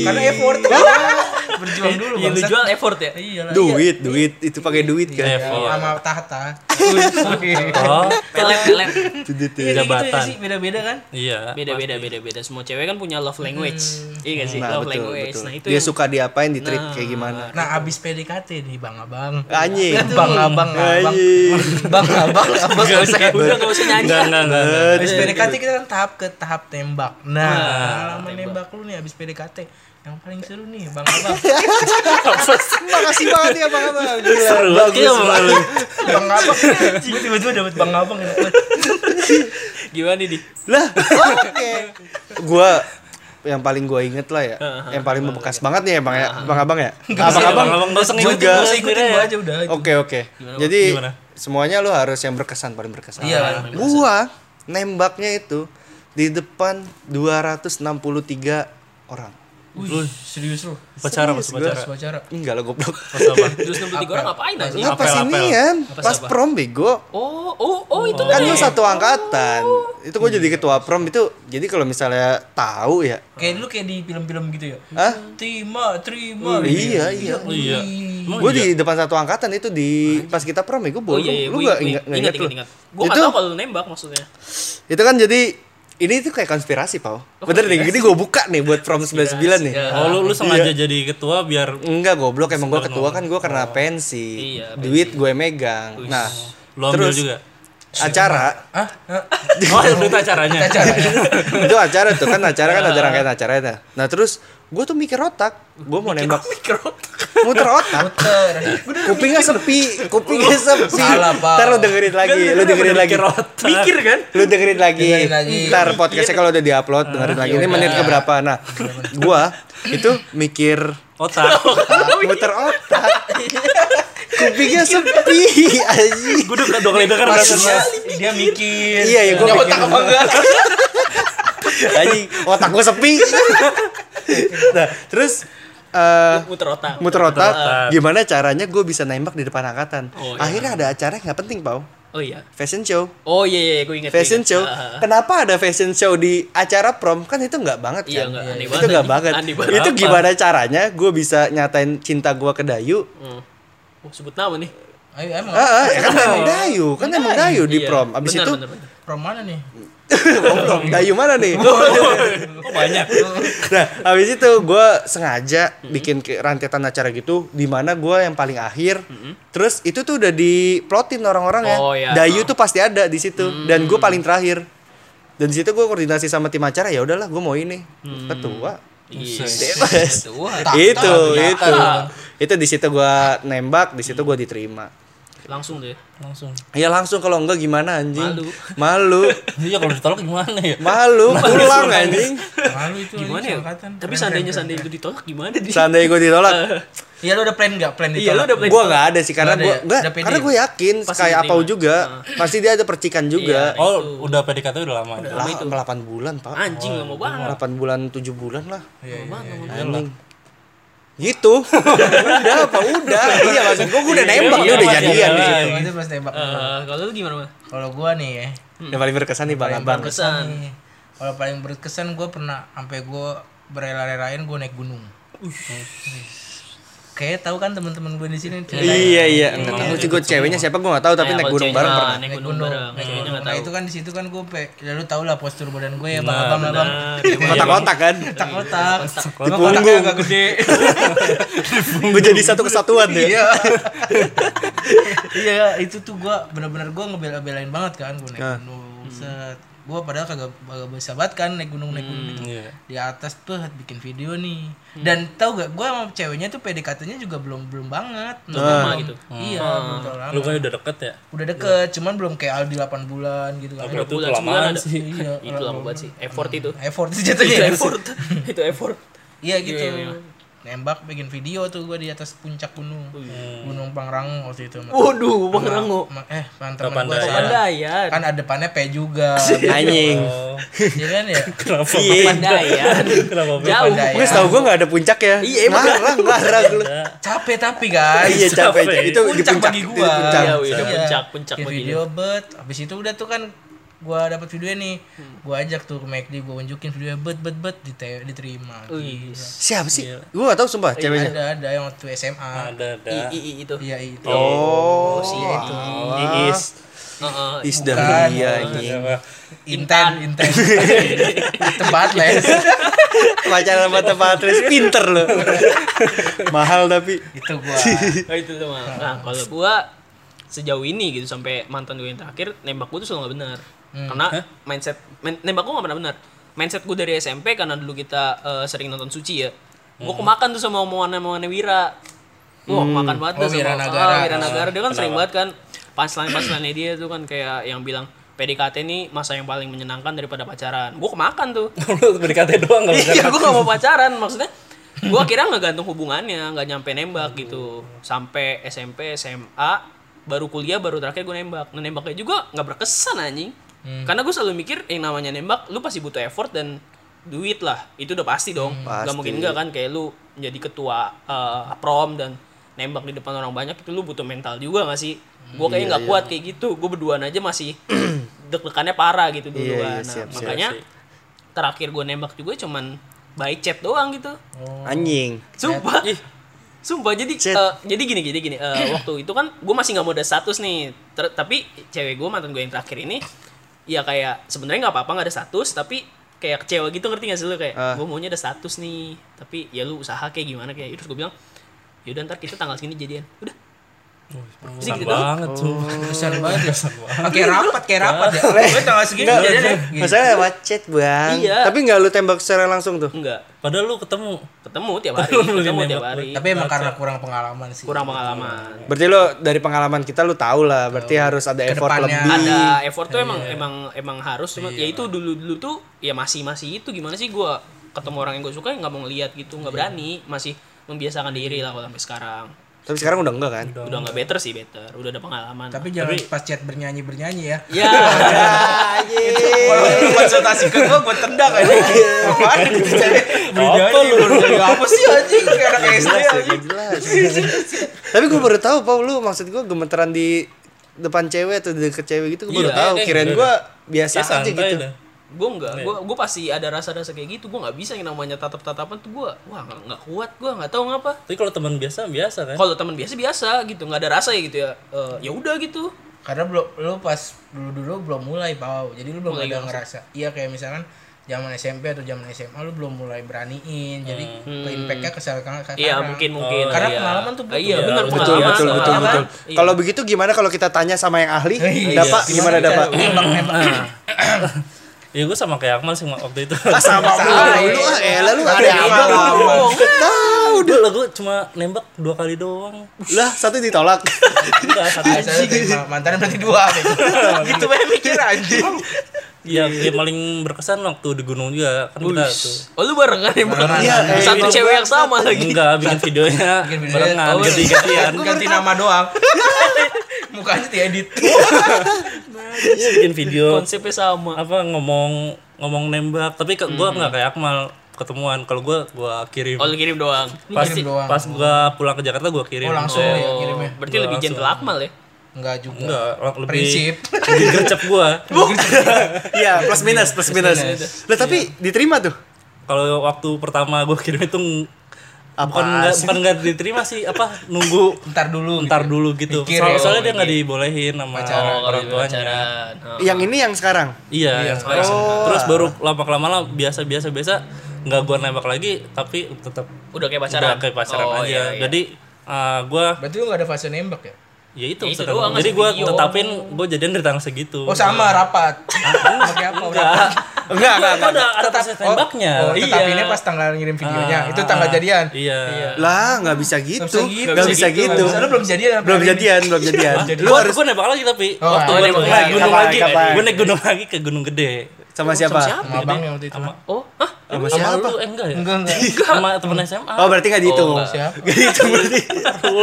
Speaker 3: Karena effort. Berjuang dulu
Speaker 4: Yang lu jual effort ya.
Speaker 3: Iya lah.
Speaker 2: duit, duit itu pakai duit kan.
Speaker 3: Iya,
Speaker 1: Effort.
Speaker 3: sama tahta.
Speaker 1: Oh,
Speaker 4: Pelet pelet.
Speaker 2: Ya.
Speaker 3: Iya, gitu ya
Speaker 1: Jabatan.
Speaker 3: sih, beda-beda kan?
Speaker 1: iya.
Speaker 4: Beda-beda beda-beda. Semua cewek kan punya love language. Iya gak sih?
Speaker 2: Nah,
Speaker 4: love
Speaker 2: betul,
Speaker 4: language.
Speaker 2: betul.
Speaker 4: Nah, itu
Speaker 2: Dia
Speaker 4: yang-
Speaker 2: suka diapain, di treat
Speaker 4: Nah.
Speaker 2: kayak gimana.
Speaker 3: Nah, abis PDKT nih Bang Abang.
Speaker 2: Anjing.
Speaker 3: Bang Abang, Abang.
Speaker 2: Anjing.
Speaker 3: Bang Abang, Abang.
Speaker 4: Gak usah, udah gak usah nyanyi.
Speaker 1: Enggak. enggak.
Speaker 3: Abis PDKT kita kan tahap ke tahap tembak. Nah, pengalaman nembak lu nih abis PDKT. Yang paling seru nih Bang Abang.
Speaker 2: Makasih banget ya Bang Abang. Gila,
Speaker 1: Seru banget ya, Bang. Abang.
Speaker 3: Bang Abang. Gue tiba-tiba dapet Bang Abang enak banget.
Speaker 4: Gimana nih?
Speaker 2: Lah, oke. Gua yang paling gua inget lah ya, yang paling membekas banget nih ya Bang ya, Bang Abang ya. Abang Abang
Speaker 1: Abang
Speaker 2: juga.
Speaker 3: ikutin gua aja udah.
Speaker 2: Oke oke. Jadi
Speaker 1: Gimana?
Speaker 2: semuanya lu harus yang berkesan paling berkesan.
Speaker 3: Iya.
Speaker 2: Gua nembaknya itu di depan 263 orang.
Speaker 3: Wih, serius lu.
Speaker 1: Pacara mas pacara.
Speaker 3: Pacara.
Speaker 2: Enggak lah goblok.
Speaker 1: Pas apa?
Speaker 4: Terus 63 orang ngapain aja?
Speaker 2: Enggak pas inian,
Speaker 4: Apa,
Speaker 2: pas prom bego.
Speaker 4: Oh, oh, oh itu
Speaker 2: Kan
Speaker 4: kan
Speaker 2: lu satu angkatan. Itu gua jadi ketua prom itu. Jadi kalau misalnya tahu ya.
Speaker 3: Kayak lu kayak di film-film gitu ya.
Speaker 2: Hah?
Speaker 3: Terima, terima.
Speaker 2: Iya, iya.
Speaker 1: Oh iya.
Speaker 2: Gue
Speaker 1: iya?
Speaker 2: di depan satu angkatan itu di pas kita prom ya gue
Speaker 4: Oh
Speaker 2: boleh
Speaker 4: iya, iya,
Speaker 2: lu gak ingat
Speaker 4: ingat,
Speaker 2: lu
Speaker 4: ingat, ingat. Gua nggak
Speaker 2: itu
Speaker 4: tahu kalau lu nembak maksudnya.
Speaker 2: itu kan jadi ini tuh kayak konspirasi pau. Bener nih ini gue buka nih buat prom 99 nih.
Speaker 4: Ya.
Speaker 1: Oh lu lu sengaja jadi ketua biar
Speaker 2: enggak goblok emang gue ketua kan gue karena pensi.
Speaker 4: Iya,
Speaker 2: duit gue megang. Nah
Speaker 1: lu ambil
Speaker 2: terus
Speaker 1: juga.
Speaker 2: acara.
Speaker 3: Hah? Hah?
Speaker 1: Oh itu acaranya.
Speaker 2: itu acara tuh kan acara kan ada rangkaian acaranya. Nah terus gue tuh mikir otak. Gue mau nembak. muter otak.
Speaker 3: Muter.
Speaker 2: kupingnya sepi. Kupingnya sepi.
Speaker 3: Salah, Pak.
Speaker 2: ntar lu dengerin lagi lu dengerin lagi.
Speaker 4: Mikir kan?
Speaker 2: lu dengerin lagi,
Speaker 3: Dengerin lagi.
Speaker 2: ntar podcastnya kalau udah diupload dengerin lagi. Ini menit keberapa? Nah gua itu mikir
Speaker 1: Otak.
Speaker 2: muter otak. Kupingnya sepi anjing.
Speaker 1: Gue udah dua kali denger rasanya.
Speaker 3: Dia mikir.
Speaker 2: iya ya gua
Speaker 3: Punya
Speaker 2: mikir.
Speaker 3: otak apa enggak?
Speaker 2: anjing otak gua sepi nah terus eh
Speaker 4: Muter otak.
Speaker 2: muter otak gimana caranya gue bisa nembak di depan angkatan
Speaker 4: Oh, iya.
Speaker 2: akhirnya ada acara yang nggak penting pau
Speaker 4: Oh iya.
Speaker 2: fashion show
Speaker 4: Oh iya iya gue ingat.
Speaker 2: fashion
Speaker 4: gua ingat.
Speaker 2: show
Speaker 4: ah.
Speaker 2: kenapa ada fashion show di acara prom kan itu nggak banget
Speaker 4: Iya,
Speaker 2: kan
Speaker 4: nggak, aneh
Speaker 2: itu nggak banget
Speaker 4: Aneh banget.
Speaker 2: itu gimana caranya gue bisa nyatain cinta gue ke Dayu
Speaker 4: Hmm. Oh, sebut nama nih.
Speaker 3: Ayo emang.
Speaker 2: ah, ah, ya kan emang Dayu kan emang Dayu di
Speaker 4: Iya.
Speaker 2: prom abis
Speaker 4: Benar,
Speaker 2: itu
Speaker 4: benar, benar.
Speaker 3: Prom mana nih?
Speaker 2: oh, prom Dayu mana nih?
Speaker 1: Oh banyak.
Speaker 2: nah abis itu gue sengaja bikin ke- rantetan acara gitu di mana gue yang paling akhir. Terus itu tuh udah diplotin orang-orang ya.
Speaker 4: Oh, iya.
Speaker 2: Dayu tuh pasti ada di situ. Dan gue paling terakhir. Dan di situ gue koordinasi sama tim acara ya udahlah gue mau ini. Ketua.
Speaker 4: Iya.
Speaker 2: bebas
Speaker 4: Tua.
Speaker 2: itu itu. Itu di situ gua nembak di situ gua diterima
Speaker 4: Langsung deh.
Speaker 1: Langsung.
Speaker 2: ya langsung kalau enggak gimana anjing
Speaker 4: Malu.
Speaker 2: malu
Speaker 1: Iya kalau ditolak gimana ya?
Speaker 2: malu pulang anjing
Speaker 3: Malu itu
Speaker 4: Gimana ya? Tapi seandainya seandainya itu ditolak gimana dia?
Speaker 2: seandainya gua ditolak
Speaker 3: Iya lu udah plan enggak? Plan
Speaker 4: Iya,
Speaker 3: ditolak.
Speaker 4: lu udah plan
Speaker 2: gua nggak ada sih karena
Speaker 3: Nggak ada
Speaker 2: gua
Speaker 3: ya? Udah
Speaker 2: karena
Speaker 3: ya?
Speaker 2: gua yakin
Speaker 4: Pasti
Speaker 2: kayak. Apau juga pasti dia ada percikan juga
Speaker 4: Iya.
Speaker 1: Oh udah PDKT udah lama. ya?
Speaker 2: lah 8 bulan pak
Speaker 4: Anjing lama banget.
Speaker 2: 8 bulan 7 bulan lah
Speaker 3: Iya, iya.
Speaker 4: Lama lama
Speaker 2: anjing gitu. Udah apa? Udah. Iya maksud gua gua udah nembak
Speaker 1: iya,
Speaker 2: dia. udah
Speaker 1: iya,
Speaker 2: jadian di situ
Speaker 3: Itu pas tembak.
Speaker 4: Eh, kalau lu gimana, Bang?
Speaker 3: Kalau gua nih ya,
Speaker 2: yang paling berkesan nih bang abang.
Speaker 3: berkesan nih. Kalau paling berkesan gua pernah sampai gua berela-relain gua naik gunung. Kayak tahu kan teman-teman gue di sini.
Speaker 2: Iya iya, enggak tahu sih gue ceweknya siapa gue nggak tahu tapi
Speaker 4: Nah,
Speaker 2: naik gunung bareng
Speaker 4: ah,
Speaker 2: pernah.
Speaker 4: Naik gunung bareng. Ceweknya nggak
Speaker 3: Nah
Speaker 4: tahu.
Speaker 3: itu kan di situ kan gue pe, ya lu tau lah postur badan gue ya bang
Speaker 1: Nah,
Speaker 3: abang abang.
Speaker 4: Iya, Bang.
Speaker 2: Kotak-kotak kan?
Speaker 3: Kotak-kotak.
Speaker 2: Di
Speaker 3: Emang
Speaker 2: punggung.
Speaker 3: agak gede.
Speaker 2: Gue jadi satu kesatuan ya.
Speaker 3: Iya. Iya itu tuh gue bener-bener gue ngebela-belain banget kan gue naik
Speaker 2: Ah.
Speaker 3: gunung. Set. Gua padahal kagak kagak bisa banget kan naik gunung naik gunung gitu
Speaker 1: Iya.
Speaker 3: di atas tuh bikin video nih dan tau gak gua sama ceweknya tuh PDKT-nya juga belum belum banget
Speaker 4: Belum lama gitu.
Speaker 3: iya belum terlalu lama
Speaker 1: Lu kan udah deket ya?
Speaker 3: udah deket cuman belum kayak Aldi 8 bulan gitu kan
Speaker 1: Berapa itu
Speaker 4: bulan, ada.
Speaker 1: sih.
Speaker 3: iya
Speaker 4: Itu lama banget sih. Effort itu.
Speaker 3: effort itu
Speaker 4: Itu
Speaker 3: jatuhnya
Speaker 4: effort. Itu effort.
Speaker 3: iya gitu
Speaker 4: Iya, iya.
Speaker 3: Nembak bikin video tuh gua di atas puncak gunung gunung Pangrango waktu itu
Speaker 4: Waduh, Bang Rango.
Speaker 3: sama- eh teman
Speaker 1: Papandayan.
Speaker 3: saya.
Speaker 4: Pandayan.
Speaker 3: kan ada depannya P juga
Speaker 2: Anjing.
Speaker 1: Oh,
Speaker 3: ya kan ya
Speaker 1: kenapa?
Speaker 2: Iya.
Speaker 4: Pandayan.
Speaker 1: Kenapa?
Speaker 4: Jauh.
Speaker 3: Pandayan.
Speaker 2: Gue tau gue gak ada puncak ya.
Speaker 4: Iya, emang
Speaker 2: ngarang lu.
Speaker 3: capek tapi guys
Speaker 2: Iya capek. Itu
Speaker 3: puncak
Speaker 2: puncak
Speaker 3: bagi
Speaker 2: puncak.
Speaker 4: Iya, iya. Puncak, puncak bagi
Speaker 3: video bet habis itu udah tuh kan gua dapat videonya nih gua ajak tuh ke McD gua unjukin videonya bet bet bet dite- diterima
Speaker 4: Wih.
Speaker 2: Siapa sih? Gue gak tau sumpah ceweknya.
Speaker 3: ada ada yang waktu SMA
Speaker 1: Ada ada.
Speaker 4: I, i, i, itu.
Speaker 3: iya itu
Speaker 2: Oh,
Speaker 3: iya itu
Speaker 1: Iis.
Speaker 4: Heeh.
Speaker 2: Is
Speaker 3: Bukan.
Speaker 2: Dahlia anjing.
Speaker 1: Apa?
Speaker 3: inten inten tempat les
Speaker 2: Pacaran sama tempat les pinter lo. Mahal tapi.
Speaker 3: itu gua
Speaker 4: Oh, itu tuh Mal. Nah, kalau gua sejauh ini gitu sampai mantan gue yang terakhir nembak gua tuh selalu nggak benar. Karena mindset men- nembak gua nggak pernah benar. Mindset gua dari SMP karena dulu kita eh, sering nonton Suci ya. Gua kemakan tuh sama omongan-omongannya Wira. Wah, makan banget
Speaker 3: Oh,
Speaker 4: tuh sama
Speaker 3: Wira Nagara.
Speaker 4: Ah, Wira Nagara. Dia kan sering banget kan punchline-punchline dia tuh kan kayak yang bilang PDKT ini masa yang paling menyenangkan daripada pacaran. Gua kemakan tuh.
Speaker 1: Berkata doang enggak
Speaker 4: Iya, gue gak mau pacaran. Maksudnya, gue akhirnya nggak gantung hubungannya, nggak nyampe nembak gitu. Sampai SMP, SMA, baru kuliah, baru terakhir gue nembak. Nah, nembaknya juga nggak berkesan anjing. Karena gue selalu mikir yang namanya nembak, lu pasti butuh effort dan duit lah. Itu udah pasti dong. Gak
Speaker 2: Pasti.
Speaker 4: mungkin enggak kan kayak lu menjadi ketua eh, prom dan nembak di depan orang banyak itu lu butuh mental juga gak sih? Gue kayaknya nggak kuat kayak gitu. Gue berduaan aja masih deg-degannya parah gitu dulu
Speaker 2: Iya, iya.
Speaker 4: Nah,
Speaker 2: siap, siap,
Speaker 4: makanya terakhir gue nembak juga cuman by chat doang gitu.
Speaker 2: Anjing.
Speaker 4: Sumpah. Sumpah jadi
Speaker 2: Chat.
Speaker 4: eh, jadi gini gini gini eh, waktu itu kan gue masih nggak mau ada status nih Ter- tapi cewek gue mantan gue yang terakhir ini ya kayak sebenarnya nggak apa-apa nggak ada status tapi kayak kecewa gitu ngerti gak sih lu? Kayak
Speaker 2: Ah.
Speaker 4: gue maunya ada status nih tapi ya lu usaha kayak gimana kayak. Terus gue bilang yaudah ntar kita tanggal segini jadian. Udah Jadi
Speaker 1: Besar
Speaker 4: gitu
Speaker 1: banget tuh.
Speaker 3: besar banget ya kayak rapat kayak rapat ya gue tanggal segini ya Gitu.
Speaker 2: masalah lewat chat bang.
Speaker 4: Iya.
Speaker 2: Tapi nggak lu tembak secara langsung tuh.
Speaker 4: enggak
Speaker 1: Padahal lu ketemu.
Speaker 4: ketemu tiap hari
Speaker 1: Lu
Speaker 4: ketemu tiap
Speaker 1: lu.
Speaker 4: hari
Speaker 3: tapi emang karena kurang pengalaman sih
Speaker 4: kurang pengalaman
Speaker 2: Berarti lo dari pengalaman kita lu tahu lah. Berarti harus ada effort lebih.
Speaker 4: ada effort tuh emang emang emang harus cuma ya itu dulu dulu tuh ya masih masih itu gimana sih gua ketemu orang yang gue suka nggak mau ngeliat gitu nggak berani masih membiasakan diri lah kalau sampai sekarang
Speaker 2: Tapi sekarang udah enggak kan?
Speaker 4: udah nggak better sih better. Udah ada pengalaman.
Speaker 3: Tapi jangan pas chat bernyanyi bernyanyi ya.
Speaker 4: Ya
Speaker 3: kalau lu konsultasi ke gue gue tendang aja apaan gitu
Speaker 1: Apa lu?
Speaker 3: bernyanyi apa? sih anjing? Kayak anak SD
Speaker 2: ya,
Speaker 3: anjing.
Speaker 2: Tapi gue baru tahu Paul lu maksud gue gemeteran di depan cewek atau di deket cewek gitu gue baru
Speaker 1: Iya,
Speaker 2: tahu.
Speaker 1: eh,
Speaker 2: Kirain
Speaker 1: udah,
Speaker 2: gue biasa aja gitu.
Speaker 4: Gue nggak gue gue pasti ada rasa-rasa kayak gitu gue nggak bisa yang namanya tatap tatapan tuh gue wah nggak kuat gue nggak tahu ngapa
Speaker 1: Tapi kalau teman biasa biasa kan?
Speaker 4: kalau teman biasa biasa gitu nggak ada rasa ya gitu ya Eh, ya udah gitu
Speaker 3: karena belum lu pas dulu dulu belum mulai pau jadi lu belum
Speaker 4: Mulai
Speaker 3: ada ngerasa iya kayak misalkan zaman SMP atau zaman SMA lu belum mulai beraniin jadi ke impactnya ke sekarang ke
Speaker 4: iya mungkin mungkin
Speaker 3: Karena
Speaker 4: iya.
Speaker 3: pengalaman tuh butuh.
Speaker 4: iya
Speaker 1: Iya,
Speaker 4: benar
Speaker 1: betul,
Speaker 2: Betul
Speaker 4: pengalaman
Speaker 2: betul betul
Speaker 4: pengalaman.
Speaker 2: betul.
Speaker 4: Iya.
Speaker 2: Kalau begitu gimana kalau kita tanya sama yang ahli?
Speaker 3: Iya.
Speaker 2: Dapat gimana dapat?
Speaker 3: nembak nembak
Speaker 1: Ya gue sama kayak Akmal sih waktu itu.
Speaker 2: Ah, sama lu ah. Elah lu ada apa?
Speaker 1: Tahu deh lah gue cuma nembak dua kali doang.
Speaker 2: Lah satu ditolak.
Speaker 1: Enggak satu aja.
Speaker 3: Mantannya berarti dua gitu. gitu banyak mikir anjing.
Speaker 1: Iya, yang paling berkesan waktu di gunung juga kan kita tuh.
Speaker 4: Oh lu barengan ya bang?
Speaker 2: Iya, eh,
Speaker 4: Satu cewek yang sama lagi.
Speaker 1: Enggak, bikin videonya
Speaker 3: Bikin
Speaker 1: barengan,
Speaker 3: oh,
Speaker 1: ganti-gantian.
Speaker 3: Ganti nama doang. Mukanya diedit.
Speaker 1: Iya, bikin video
Speaker 4: Konsepnya sama.
Speaker 1: apa ngomong ngomong nembak, tapi ke, gua nggak kayak Akmal ketemuan. Kalau gua gua kirim.
Speaker 4: Oh lu kirim doang.
Speaker 1: pas
Speaker 3: kirim doang.
Speaker 1: pas gua pulang ke Jakarta gua kirim.
Speaker 3: Oh langsung
Speaker 1: Eh,
Speaker 3: ya kirimnya.
Speaker 4: Berarti lebih gentle Akmal ya?
Speaker 3: Enggak juga.
Speaker 1: Enggak, lebih
Speaker 3: Prinsip.
Speaker 1: lebih gercep gua.
Speaker 2: Iya, plus minus, plus minus. Lah tapi diterima tuh.
Speaker 1: Kalau waktu pertama gua kirim itu
Speaker 2: Apa
Speaker 1: bukan nggak bukan nggak diterima sih, apa nunggu
Speaker 3: Ntar dulu.
Speaker 1: ntar
Speaker 3: gitu.
Speaker 1: dulu gitu.
Speaker 3: Mikir
Speaker 1: Soal-
Speaker 3: ya,
Speaker 1: soalnya
Speaker 3: oh,
Speaker 1: dia nggak dibolehin sama
Speaker 3: Pacaran.
Speaker 1: orang tuanya.
Speaker 4: Pacaran. Oh.
Speaker 2: Yang ini yang sekarang.
Speaker 1: Iya, yang sekarang.
Speaker 2: Oh.
Speaker 1: Terus baru lama kelamaan biasa biasa biasa nggak gua nembak lagi tapi tetap
Speaker 4: Udah kayak pacaran.
Speaker 1: udah kayak pacaran
Speaker 4: Oh,
Speaker 1: aja.
Speaker 4: iya, iya.
Speaker 1: Jadi uh, gua
Speaker 3: Berarti lu enggak ada fase nembak ya?
Speaker 1: ya itu,
Speaker 4: Ya itu doang,
Speaker 1: jadi gue
Speaker 4: video.
Speaker 1: tetapin gue jadian dari tanggal segitu
Speaker 3: Oh sama rapat. Pakai apa?
Speaker 1: enggak
Speaker 2: Enggak, enggak,
Speaker 1: Gua
Speaker 2: enggak.
Speaker 1: ada ada proses tembaknya
Speaker 3: Oh,
Speaker 4: Iya.
Speaker 3: tetapinnya pas tanggal ngirim videonya.
Speaker 1: Ah,
Speaker 3: Itu tanggal
Speaker 1: ah,
Speaker 3: jadian.
Speaker 1: iya
Speaker 2: Lah, nggak bisa gitu.
Speaker 3: Nggak bisa gitu.
Speaker 2: Nggak bisa gitu.
Speaker 3: Lu belum jadian
Speaker 2: Belum jadian, belum jadian. Lu
Speaker 1: Gue
Speaker 2: harus
Speaker 1: gue nembak lagi tapi
Speaker 3: Oh,
Speaker 1: waktu
Speaker 3: oh,
Speaker 1: gue
Speaker 3: nembak
Speaker 1: naik
Speaker 3: lagi.
Speaker 1: gunung lagi, gue naik gunung lagi ke Gunung Gede.
Speaker 2: Sama siapa?
Speaker 4: siapa?
Speaker 3: Sama abang yang waktu itu.
Speaker 1: Sama,
Speaker 4: Oh, hah?
Speaker 2: Sama
Speaker 1: sama
Speaker 2: siapa?
Speaker 1: lu eh, enggak ya?
Speaker 3: Enggak enggak.
Speaker 1: Sama temen SMA.
Speaker 2: Oh, berarti nggak dihitung.
Speaker 4: Oh, enggak.
Speaker 3: Siapa?
Speaker 2: Nggak dihitung berarti.
Speaker 1: Baru,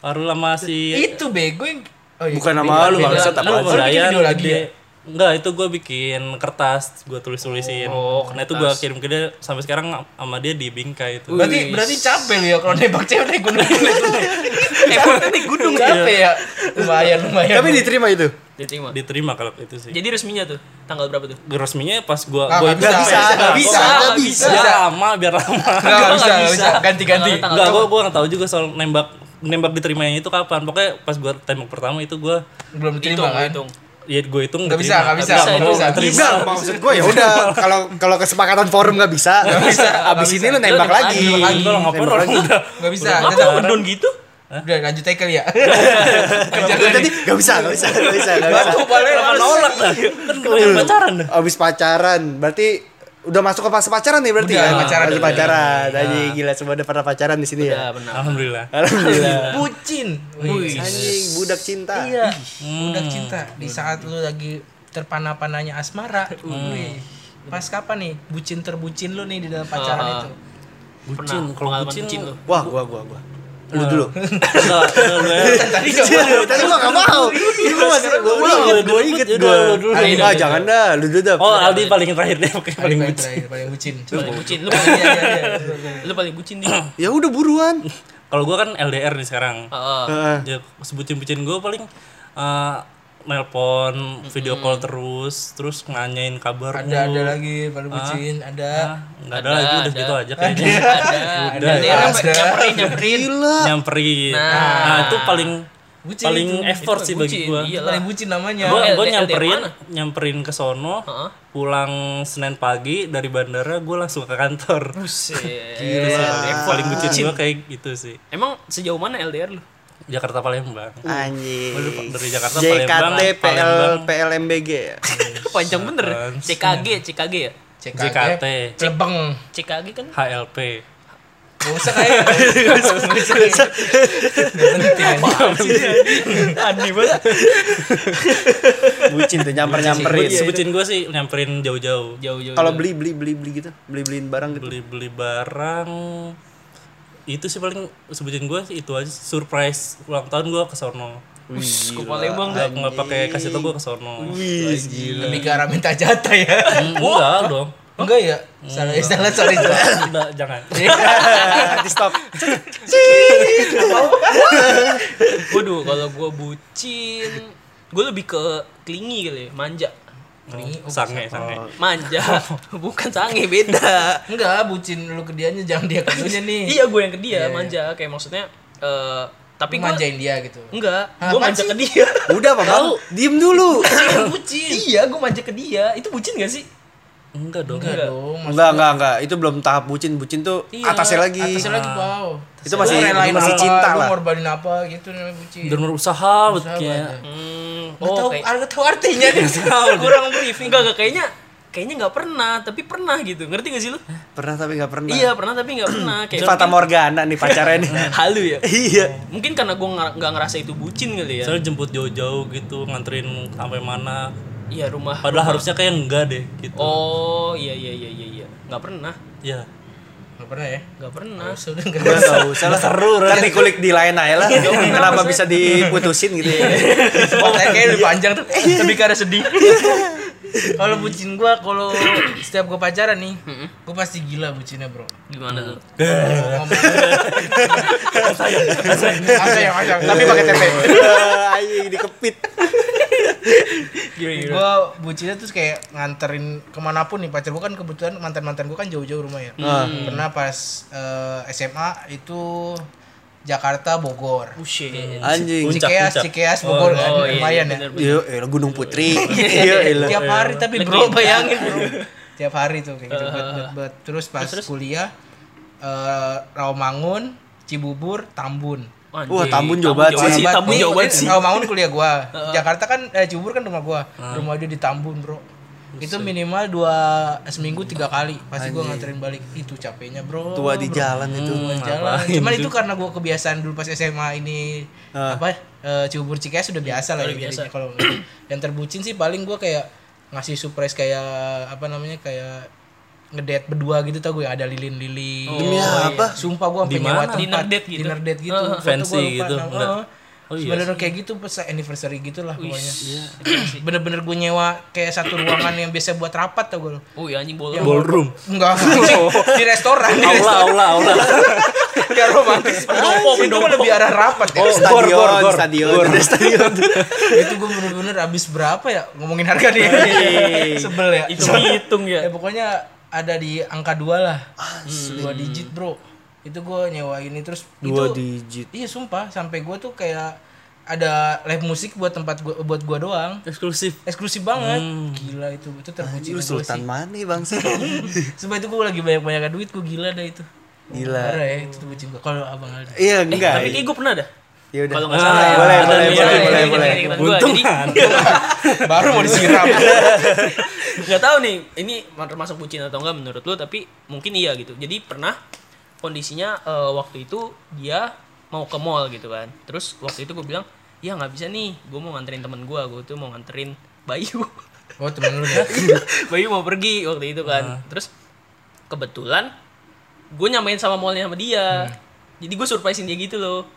Speaker 1: baru lama si
Speaker 3: Itu bego yang Oh, iya.
Speaker 2: Bukan nama
Speaker 3: Beda,
Speaker 2: lu,
Speaker 3: beda.
Speaker 2: bangsat,
Speaker 3: Lu video lagi?
Speaker 1: Enggak, itu gue bikin kertas, gue tulis-tulisin.
Speaker 4: Oh,
Speaker 1: Karena itu gue kirim ke dia sampai sekarang sama dia di Bingkai itu.
Speaker 3: Berarti berarti capek lu ya kalau nembak cewek naik gunung.
Speaker 4: Effortnya naik gunung
Speaker 3: capek ya. Lumayan lumayan.
Speaker 2: Tapi diterima itu.
Speaker 4: Diterima.
Speaker 1: Diterima kalau itu sih.
Speaker 4: Jadi resminya tuh tanggal berapa tuh?
Speaker 1: resminya pas gua
Speaker 3: Ah,
Speaker 1: gua
Speaker 2: bisa,
Speaker 3: bisa,
Speaker 2: bisa,
Speaker 4: nggak
Speaker 2: nggak
Speaker 4: bisa.
Speaker 2: bisa.
Speaker 1: biar lama, biar lama.
Speaker 3: Enggak
Speaker 4: Nggak
Speaker 3: bisa, bisa. Ganti-ganti.
Speaker 1: Enggak, gua gua nggak tahu juga soal nembak nembak diterimanya itu kapan. Pokoknya pas gua tembak pertama itu gua
Speaker 3: Belum diterima
Speaker 4: Hitung,
Speaker 3: kan?
Speaker 4: hitung.
Speaker 1: Ya gue hitung
Speaker 3: Nggak bisa, nggak bisa,
Speaker 4: nggak
Speaker 1: Nggak
Speaker 3: bisa.
Speaker 1: terima.
Speaker 2: Enggak, maksud gue ya udah kalau kalau kesepakatan forum nggak bisa.
Speaker 3: bisa,
Speaker 2: Abis
Speaker 3: nggak
Speaker 2: ini
Speaker 3: bisa.
Speaker 2: lu nembak lagi.
Speaker 1: Enggak orang udah.
Speaker 3: Enggak bisa.
Speaker 1: Apa ngedon gitu?
Speaker 3: Udah lanjut aja kali ya.
Speaker 2: Tadi nggak bisa, nggak bisa, nggak bisa, nggak bisa.
Speaker 3: Batu
Speaker 1: Kenapa nolak dah? Kan gue yang pacaran dah.
Speaker 2: Abis pacaran, berarti udah masuk ke fase pacaran nih berarti
Speaker 3: Udah,
Speaker 2: kan?
Speaker 3: pacaran
Speaker 2: Fase
Speaker 3: udah.
Speaker 2: pacaran. Aja gila semua udah pernah pacaran di sini
Speaker 4: Ya
Speaker 2: ya.
Speaker 4: benar.
Speaker 1: Alhamdulillah.
Speaker 2: Alhamdulillah.
Speaker 3: Bucin.
Speaker 4: Wih.
Speaker 2: Anjing, budak cinta.
Speaker 3: Iya.
Speaker 1: Hmm.
Speaker 3: Budak cinta di saat lu lagi terpana-pananya asmara. Wih. Pas kapan nih bucin terbucin lu nih di dalam pacaran
Speaker 4: Ah.
Speaker 3: itu?
Speaker 1: Bucin,
Speaker 4: Pernah
Speaker 1: kalau
Speaker 4: pengalaman
Speaker 1: bucin
Speaker 4: bucin lu.
Speaker 2: Wah, gua gua gua. Lu dulu.
Speaker 1: Enggak, enggak, lu ya.
Speaker 3: Tadi enggak
Speaker 2: Tadi gua gak mau. Ini gua masih gua inget, gua inget gua.
Speaker 1: udah, udah.
Speaker 2: Ah, jangan dah, lu dulu dah.
Speaker 1: Oh, Aldi paling terakhir deh, paling
Speaker 3: paling
Speaker 1: bucin.
Speaker 3: terakhir, paling bucin.
Speaker 4: Paling bucin. Lu
Speaker 3: Iya,
Speaker 4: paling
Speaker 3: iya, iya.
Speaker 4: lu paling bucin di.
Speaker 2: Ya udah buruan.
Speaker 1: Kalau gua kan LDR nih sekarang. Ya, sebucin-bucin gue paling nelpon, video call terus, terus nanyain kabar
Speaker 3: Ada ada lagi paling bucin, ada.
Speaker 1: Nggak ada,
Speaker 4: Ada,
Speaker 1: lagi, udah
Speaker 4: ada.
Speaker 1: segitu aja kayaknya.
Speaker 4: Ada.
Speaker 1: Udah,
Speaker 4: Ada. Ada. Nyamperin, nyamperin.
Speaker 2: Gila.
Speaker 1: Nyamperin.
Speaker 4: Nah.
Speaker 1: Nah, itu paling
Speaker 3: Bucin
Speaker 1: paling
Speaker 3: itu.
Speaker 1: effort
Speaker 4: Itu
Speaker 1: sih bagi
Speaker 4: bucin,
Speaker 1: gua.
Speaker 4: Iya
Speaker 3: Paling bucin namanya.
Speaker 1: Gua
Speaker 4: LDR
Speaker 1: gua nyamperin, nyamperin ke sono.
Speaker 4: Heeh.
Speaker 1: Pulang Senin pagi dari bandara gue langsung ke kantor.
Speaker 4: Buset.
Speaker 1: Gitu sih. Yang paling bucin gue kayak gitu sih.
Speaker 4: Emang sejauh mana LDR lu?
Speaker 1: Jakarta Palembang.
Speaker 2: Anjing.
Speaker 1: Dari Jakarta
Speaker 2: JKT
Speaker 1: Palembang,
Speaker 2: PL
Speaker 1: Palembang.
Speaker 2: PLMBG ya.
Speaker 4: Panjang bener. CKG, CKG ya?
Speaker 1: JKT.
Speaker 3: Celebeng.
Speaker 4: CKG kan
Speaker 1: HLP.
Speaker 3: Gak usah kayak.
Speaker 4: aneh banget.
Speaker 2: Bucin tuh nyamper-nyamperin.
Speaker 1: Sebutin gue sih nyamperin jauh-jauh.
Speaker 4: Jauh-jauh.
Speaker 2: Kalau beli beli beli beli gitu, beli beliin barang gitu.
Speaker 1: beli beli barang itu sih paling sebutin gue sih itu aja surprise ulang tahun gue ke sono
Speaker 4: Us, ke Palembang
Speaker 1: nggak nggak pakai kasih tau gue ke sono
Speaker 2: Wih, gila.
Speaker 3: Lebih ke arah minta jatah ya.
Speaker 1: Hmm, enggak dong
Speaker 3: Enggak ya? Salah salah sorry. sorry.
Speaker 1: Enggak, jangan
Speaker 2: Di stop.
Speaker 4: Waduh, kalau gua bucin, gua lebih ke klingi kali ya, manja.
Speaker 3: Klingi, oh,
Speaker 1: sange sange
Speaker 4: Manja, bukan sange beda.
Speaker 3: Enggak, bucin lu ke dianya jangan dia ke lu nya nih.
Speaker 4: iya, gue yang ke dia
Speaker 3: Iya, iya.
Speaker 4: manja, kayak maksudnya eh tapi gua
Speaker 3: manjain dia gitu.
Speaker 4: enggak,
Speaker 3: apaan
Speaker 4: manja
Speaker 3: sih?
Speaker 4: ke dia.
Speaker 2: Udah apa bang? Diem dulu.
Speaker 3: bucin.
Speaker 4: iya, gua manja ke dia. Itu bucin gak sih?
Speaker 1: enggak dong
Speaker 3: Enggak dong. maksud-
Speaker 2: Enggak enggak enggak. Itu belum tahap bucin. Bucin tuh
Speaker 4: Iya,
Speaker 2: atasnya lagi.
Speaker 3: Atasnya lagi wow.
Speaker 2: Itu masih- masih cinta lah.
Speaker 3: ngorbanin apa gitu namanya bucin.
Speaker 1: bener usaha.
Speaker 4: Hmm,
Speaker 3: Nggak
Speaker 4: oh,
Speaker 3: tahu,
Speaker 4: kayak
Speaker 3: nggak tahu artinya nih.
Speaker 4: kurang briefing. Enggak, enggak kayaknya kayaknya nggak pernah, tapi pernah gitu. Ngerti gak sih lu?
Speaker 2: Pernah tapi enggak pernah.
Speaker 4: Iya, pernah tapi nggak pernah. Kayak
Speaker 2: Fata Morgana nih pacarnya nih.
Speaker 4: halu ya.
Speaker 2: Iya.
Speaker 4: Mungkin karena gue nggak ngerasa itu bucin kali ya.
Speaker 1: soalnya jemput jauh-jauh gitu nganterin sampai mana
Speaker 4: Iya rumah.
Speaker 1: padahal harusnya kayak enggak deh gitu
Speaker 4: Oh iya iya iya iya iya. Nggak pernah.
Speaker 1: ya
Speaker 3: Enggak pernah ya?
Speaker 4: Nggak pernah.
Speaker 3: Sudah
Speaker 2: Udah enggak usah lah. Seru. Nanti kulik di lain aja lah. Kenapa bisa diputusin gitu ya.
Speaker 3: Oh, kayaknya lebih panjang tuh. Lebih ke arah sedih. kalau bucin gua kalau setiap gua pacaran nih, gua pasti gila bucinnya, Bro.
Speaker 4: Gimana tuh?
Speaker 3: Ada yang ada, tapi pakai TP.
Speaker 2: Anjing dikepit.
Speaker 3: Gua bucinnya tuh kayak nganterin ke mana pun nih pacar gua kan kebetulan mantan mantan gua kan jauh-jauh rumah ya. Pernah pas eh, SMA itu Jakarta Bogor.
Speaker 4: Buset.
Speaker 2: Anjing.
Speaker 3: Cikeas. Cikeas Bogor kan,
Speaker 4: Oh, iya,
Speaker 3: lumayan ya.
Speaker 4: bener, bener.
Speaker 2: Iya, Gunung Putri. Iya.
Speaker 3: Tiap hari tapi bro bayangin bro. Tiap hari tuh kayak gitu. bet, bet, bet. Terus pas kuliah eh Rawamangun, Cibubur, Tambun.
Speaker 4: Anjing,
Speaker 2: Wah, Tambun jauh banget sih.
Speaker 4: Tambun jauh banget sih.
Speaker 3: Oh, Maun kuliah gua. Jakarta kan eh Cibubur kan rumah gua. Rumah dia di Tambun, Bro. Itu minimal dua seminggu tiga kali pasti gua nganterin balik itu capeknya bro
Speaker 2: Tua di
Speaker 3: bro.
Speaker 2: jalan itu.
Speaker 3: Di jalan cuman itu karena gua kebiasaan dulu pas SMA ini apa eh, Cibubur Cikeas sudah biasa lah ya
Speaker 4: biasa.
Speaker 3: kalau yang terbucin sih paling gua kayak ngasih surprise kayak apa namanya kayak ngedate berdua gitu tau gue ada lilin-lilin
Speaker 2: Demi apa?
Speaker 3: sumpah gua
Speaker 1: Di
Speaker 3: sampai nyewa tempat
Speaker 4: Dinner date gitu?
Speaker 3: dinner date gitu gua
Speaker 1: Fancy
Speaker 3: lupa
Speaker 1: gitu, enggak?
Speaker 3: Heeh.
Speaker 1: Oh iya
Speaker 3: Sebenarnya kayak gitu pas anniversary gitu lah pokoknya.
Speaker 1: Iya.
Speaker 3: Bener-bener gue nyewa kayak satu ruangan yang biasa buat rapat tau gue.
Speaker 4: Oh iya anjing bolong.
Speaker 1: Ballroom.
Speaker 3: Enggak, di restoran, di
Speaker 1: Aula,
Speaker 3: restoran.
Speaker 1: aula, aula.
Speaker 3: Biar romantis. Itu mah lebih arah rapat ya.
Speaker 2: Oh, stadion,
Speaker 1: gor, gor.
Speaker 2: stadion.
Speaker 1: Gor.
Speaker 2: Stadion.
Speaker 3: itu gue bener-bener habis berapa ya ngomongin harga nih. Sebel ya.
Speaker 4: Itu hitung ya.
Speaker 3: Ya pokoknya ada di angka dua lah. Dua digit bro. Itu gue nyewa ini terus
Speaker 2: Dua
Speaker 3: itu,
Speaker 2: digit.
Speaker 3: Iya sumpah sampai gue tuh kayak ada live musik buat tempat gua buat gua doang.
Speaker 1: Eksklusif.
Speaker 3: Eksklusif banget. Gila itu. Itu terpuji
Speaker 2: Lu
Speaker 3: gua
Speaker 2: sultan mana bang?
Speaker 3: Sumpah itu gue lagi banyak-banyak duit gue gila dah itu.
Speaker 2: Gila.
Speaker 3: Parah ya itu terpuji gue. Kalau Abang Aldi.
Speaker 2: Iya enggak.
Speaker 4: Tapi kayak gue pernah dah.
Speaker 2: Ya udah.
Speaker 4: Kalau nggak salah ya.
Speaker 2: boleh,
Speaker 4: Ada
Speaker 2: boleh, boleh, boleh, boleh.
Speaker 4: gua.
Speaker 1: Untung
Speaker 3: Baru mau disiram.
Speaker 4: nggak tahu nih ini termasuk bucin atau enggak menurut lu tapi mungkin iya gitu. Jadi pernah kondisinya eh, waktu itu dia mau ke mall gitu kan. Terus waktu itu gue bilang ya nggak bisa nih gue mau nganterin temen gue gue tuh mau nganterin Bayu.
Speaker 3: Oh temen lu ya.
Speaker 4: Bayu mau pergi waktu itu kan. Terus kebetulan gue nyamain sama mallnya sama dia. Jadi gue surprisein dia gitu loh.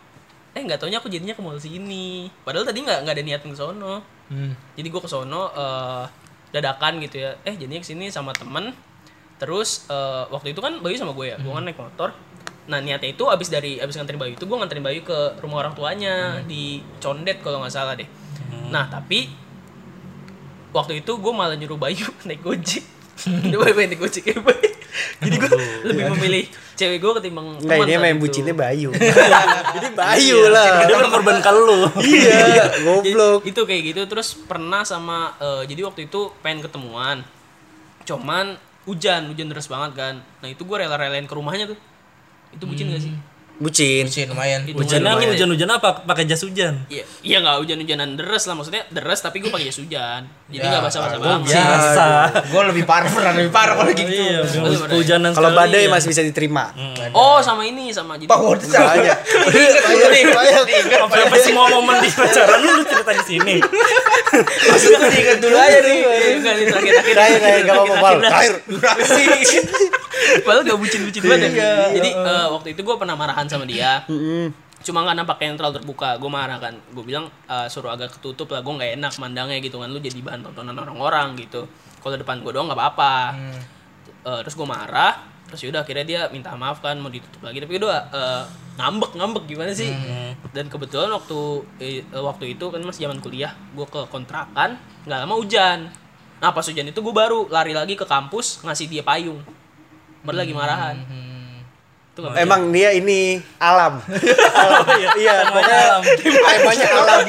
Speaker 4: Eh nggak taunya aku jadinya ke mall sini. Padahal tadi nggak nggak ada niatan ke sono.
Speaker 3: Hmm.
Speaker 4: jadi gue ke sono eh, dadakan gitu ya. Eh jadinya ke sini sama temen. Terus eh, waktu itu kan Bayu sama gue ya gue kan naik motor. Nah niatnya itu abis dari abis nganterin Bayu itu gue nganterin Bayu ke rumah orang tuanya di Condet kalau nggak salah deh. Nah tapi waktu itu gue malah nyuruh Bayu naik gojek Bayu pengen naik gojek ya Bayu jadi gue lebih memilih cewek gue ketimbang
Speaker 2: Enggak
Speaker 4: teman
Speaker 2: ini
Speaker 4: saat
Speaker 2: main bucinnya Bayu. Jadi Bayu lah.
Speaker 1: Dia mengorbankan lu.
Speaker 2: Iya, goblok.
Speaker 4: itu kayak gitu terus pernah sama eh, jadi waktu itu pengen ketemuan cuman hujan hujan deras banget kan nah itu gue rela-relain ke rumahnya tuh itu bucin gak sih
Speaker 2: Bucin.
Speaker 3: Sih lumayan.
Speaker 1: Hujannya
Speaker 4: lumayan.
Speaker 1: hujan-hujan apa? Pakai jas hujan.
Speaker 4: iya iya nggak hujan-hujanan deras lah maksudnya deras tapi gue pakai jas hujan jadi nggak basah-basah
Speaker 3: gua
Speaker 4: banget
Speaker 1: Biasa.
Speaker 3: Gue lebih parah, pernah lebih parah kalau gitu.
Speaker 1: Iya,
Speaker 4: Bener-bener.
Speaker 1: hujanan
Speaker 2: Kalau badai
Speaker 1: ya.
Speaker 2: masih bisa diterima.
Speaker 4: oh sama ini sama jadi
Speaker 3: Pak Word
Speaker 2: Soalnya.
Speaker 1: Apa apa semua momen di pacaran lu cerita di sini.
Speaker 3: Maksudnya diingat dulu aja nih.
Speaker 4: Iya, kan.
Speaker 2: Terakhir, terakhir, gak apa-apa,
Speaker 4: Terakhir. Padahal gak bucin-bucin banget ya. Jadi eh, waktu itu gue pernah marahan sama dia. Cuma karena pakai yang terlalu terbuka, gue marah kan. Gue bilang eh, suruh agak ketutup lah, gue nggak enak mandangnya gitu kan. Lu jadi bahan tontonan orang-orang gitu. Kalau depan gue doang nggak apa-apa. Eh, terus gue marah. Terus yaudah akhirnya dia minta maaf kan mau ditutup lagi. Tapi udah eh, ngambek ngambek gimana sih? Dan kebetulan waktu eh, waktu itu kan masih zaman kuliah, gue ke kontrakan nggak lama hujan. Nah pas hujan itu gue baru lari lagi ke kampus ngasih dia payung. Baru lagi marahan. Itu
Speaker 2: Emang dia ini alam. alam. Iya, pokoknya temanya alam.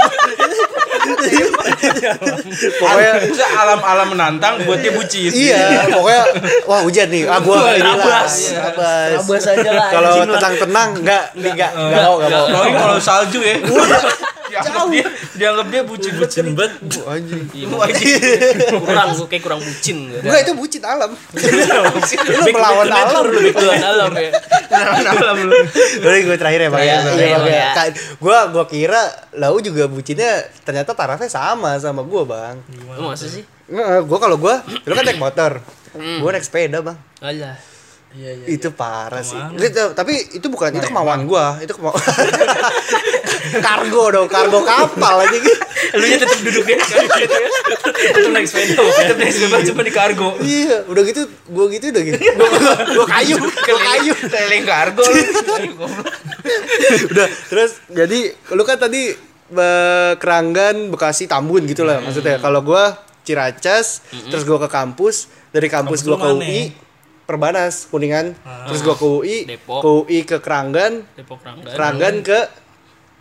Speaker 2: pokoknya
Speaker 3: Bisa alam-alam menantang buat dia bucin.
Speaker 2: iya, pokoknya wah hujan nih. Ah gua ini lah.
Speaker 4: Rabas.
Speaker 2: Rabas.
Speaker 4: Rabas aja lah,
Speaker 2: Kalau tenang-tenang enggak enggak enggak mau enggak mau.
Speaker 3: Kalau salju ya. dianggap dia dianggap dia bucin
Speaker 1: Bucin banget.
Speaker 2: Oh, anjing.
Speaker 4: Iya, mungkin kurang gue kayak kurang bucin gitu.
Speaker 2: Enggak itu bucin alam. Lu melawan alam.
Speaker 4: Lebih keluar dalam ya.
Speaker 3: alam lu.
Speaker 2: Udah gue terakhir ya Bang.
Speaker 4: Iya,
Speaker 2: ya.
Speaker 4: iya,
Speaker 2: ya. Gua gua kira Lau juga bucinnya ternyata tarafnya sama sama gua, Bang.
Speaker 4: Lu masa sih?
Speaker 2: Gua kalau gua lu kan naik motor. Gua naik sepeda, Bang.
Speaker 4: Alah.
Speaker 3: Iya iya.
Speaker 2: Itu parah sih. Itu- tapi itu bukan itu kemauan gua, itu kemauan. kargo dong, kargo kapal aja gitu.
Speaker 3: Lu nya tetap duduk dia
Speaker 4: Itu naik sepeda.
Speaker 3: Tetap naik sepeda cuma di kargo.
Speaker 2: Iya, udah gitu gua gitu udah gitu. Gua, gua, gua kayu, gua kayu.
Speaker 3: Keliling kargo.
Speaker 2: udah, terus jadi lu kan tadi be- Keranggan, Bekasi, Tambun gitu lah maksudnya. Kalau gua Ciracas, terus gua ke kampus, dari kampus,
Speaker 1: Kampus
Speaker 2: gua ke? UI, Perbanas, Kuningan, terus gua ke UI,
Speaker 4: Depok.
Speaker 2: ke UI ke Keranggan,
Speaker 4: Depok Rangga.
Speaker 2: Keranggan ke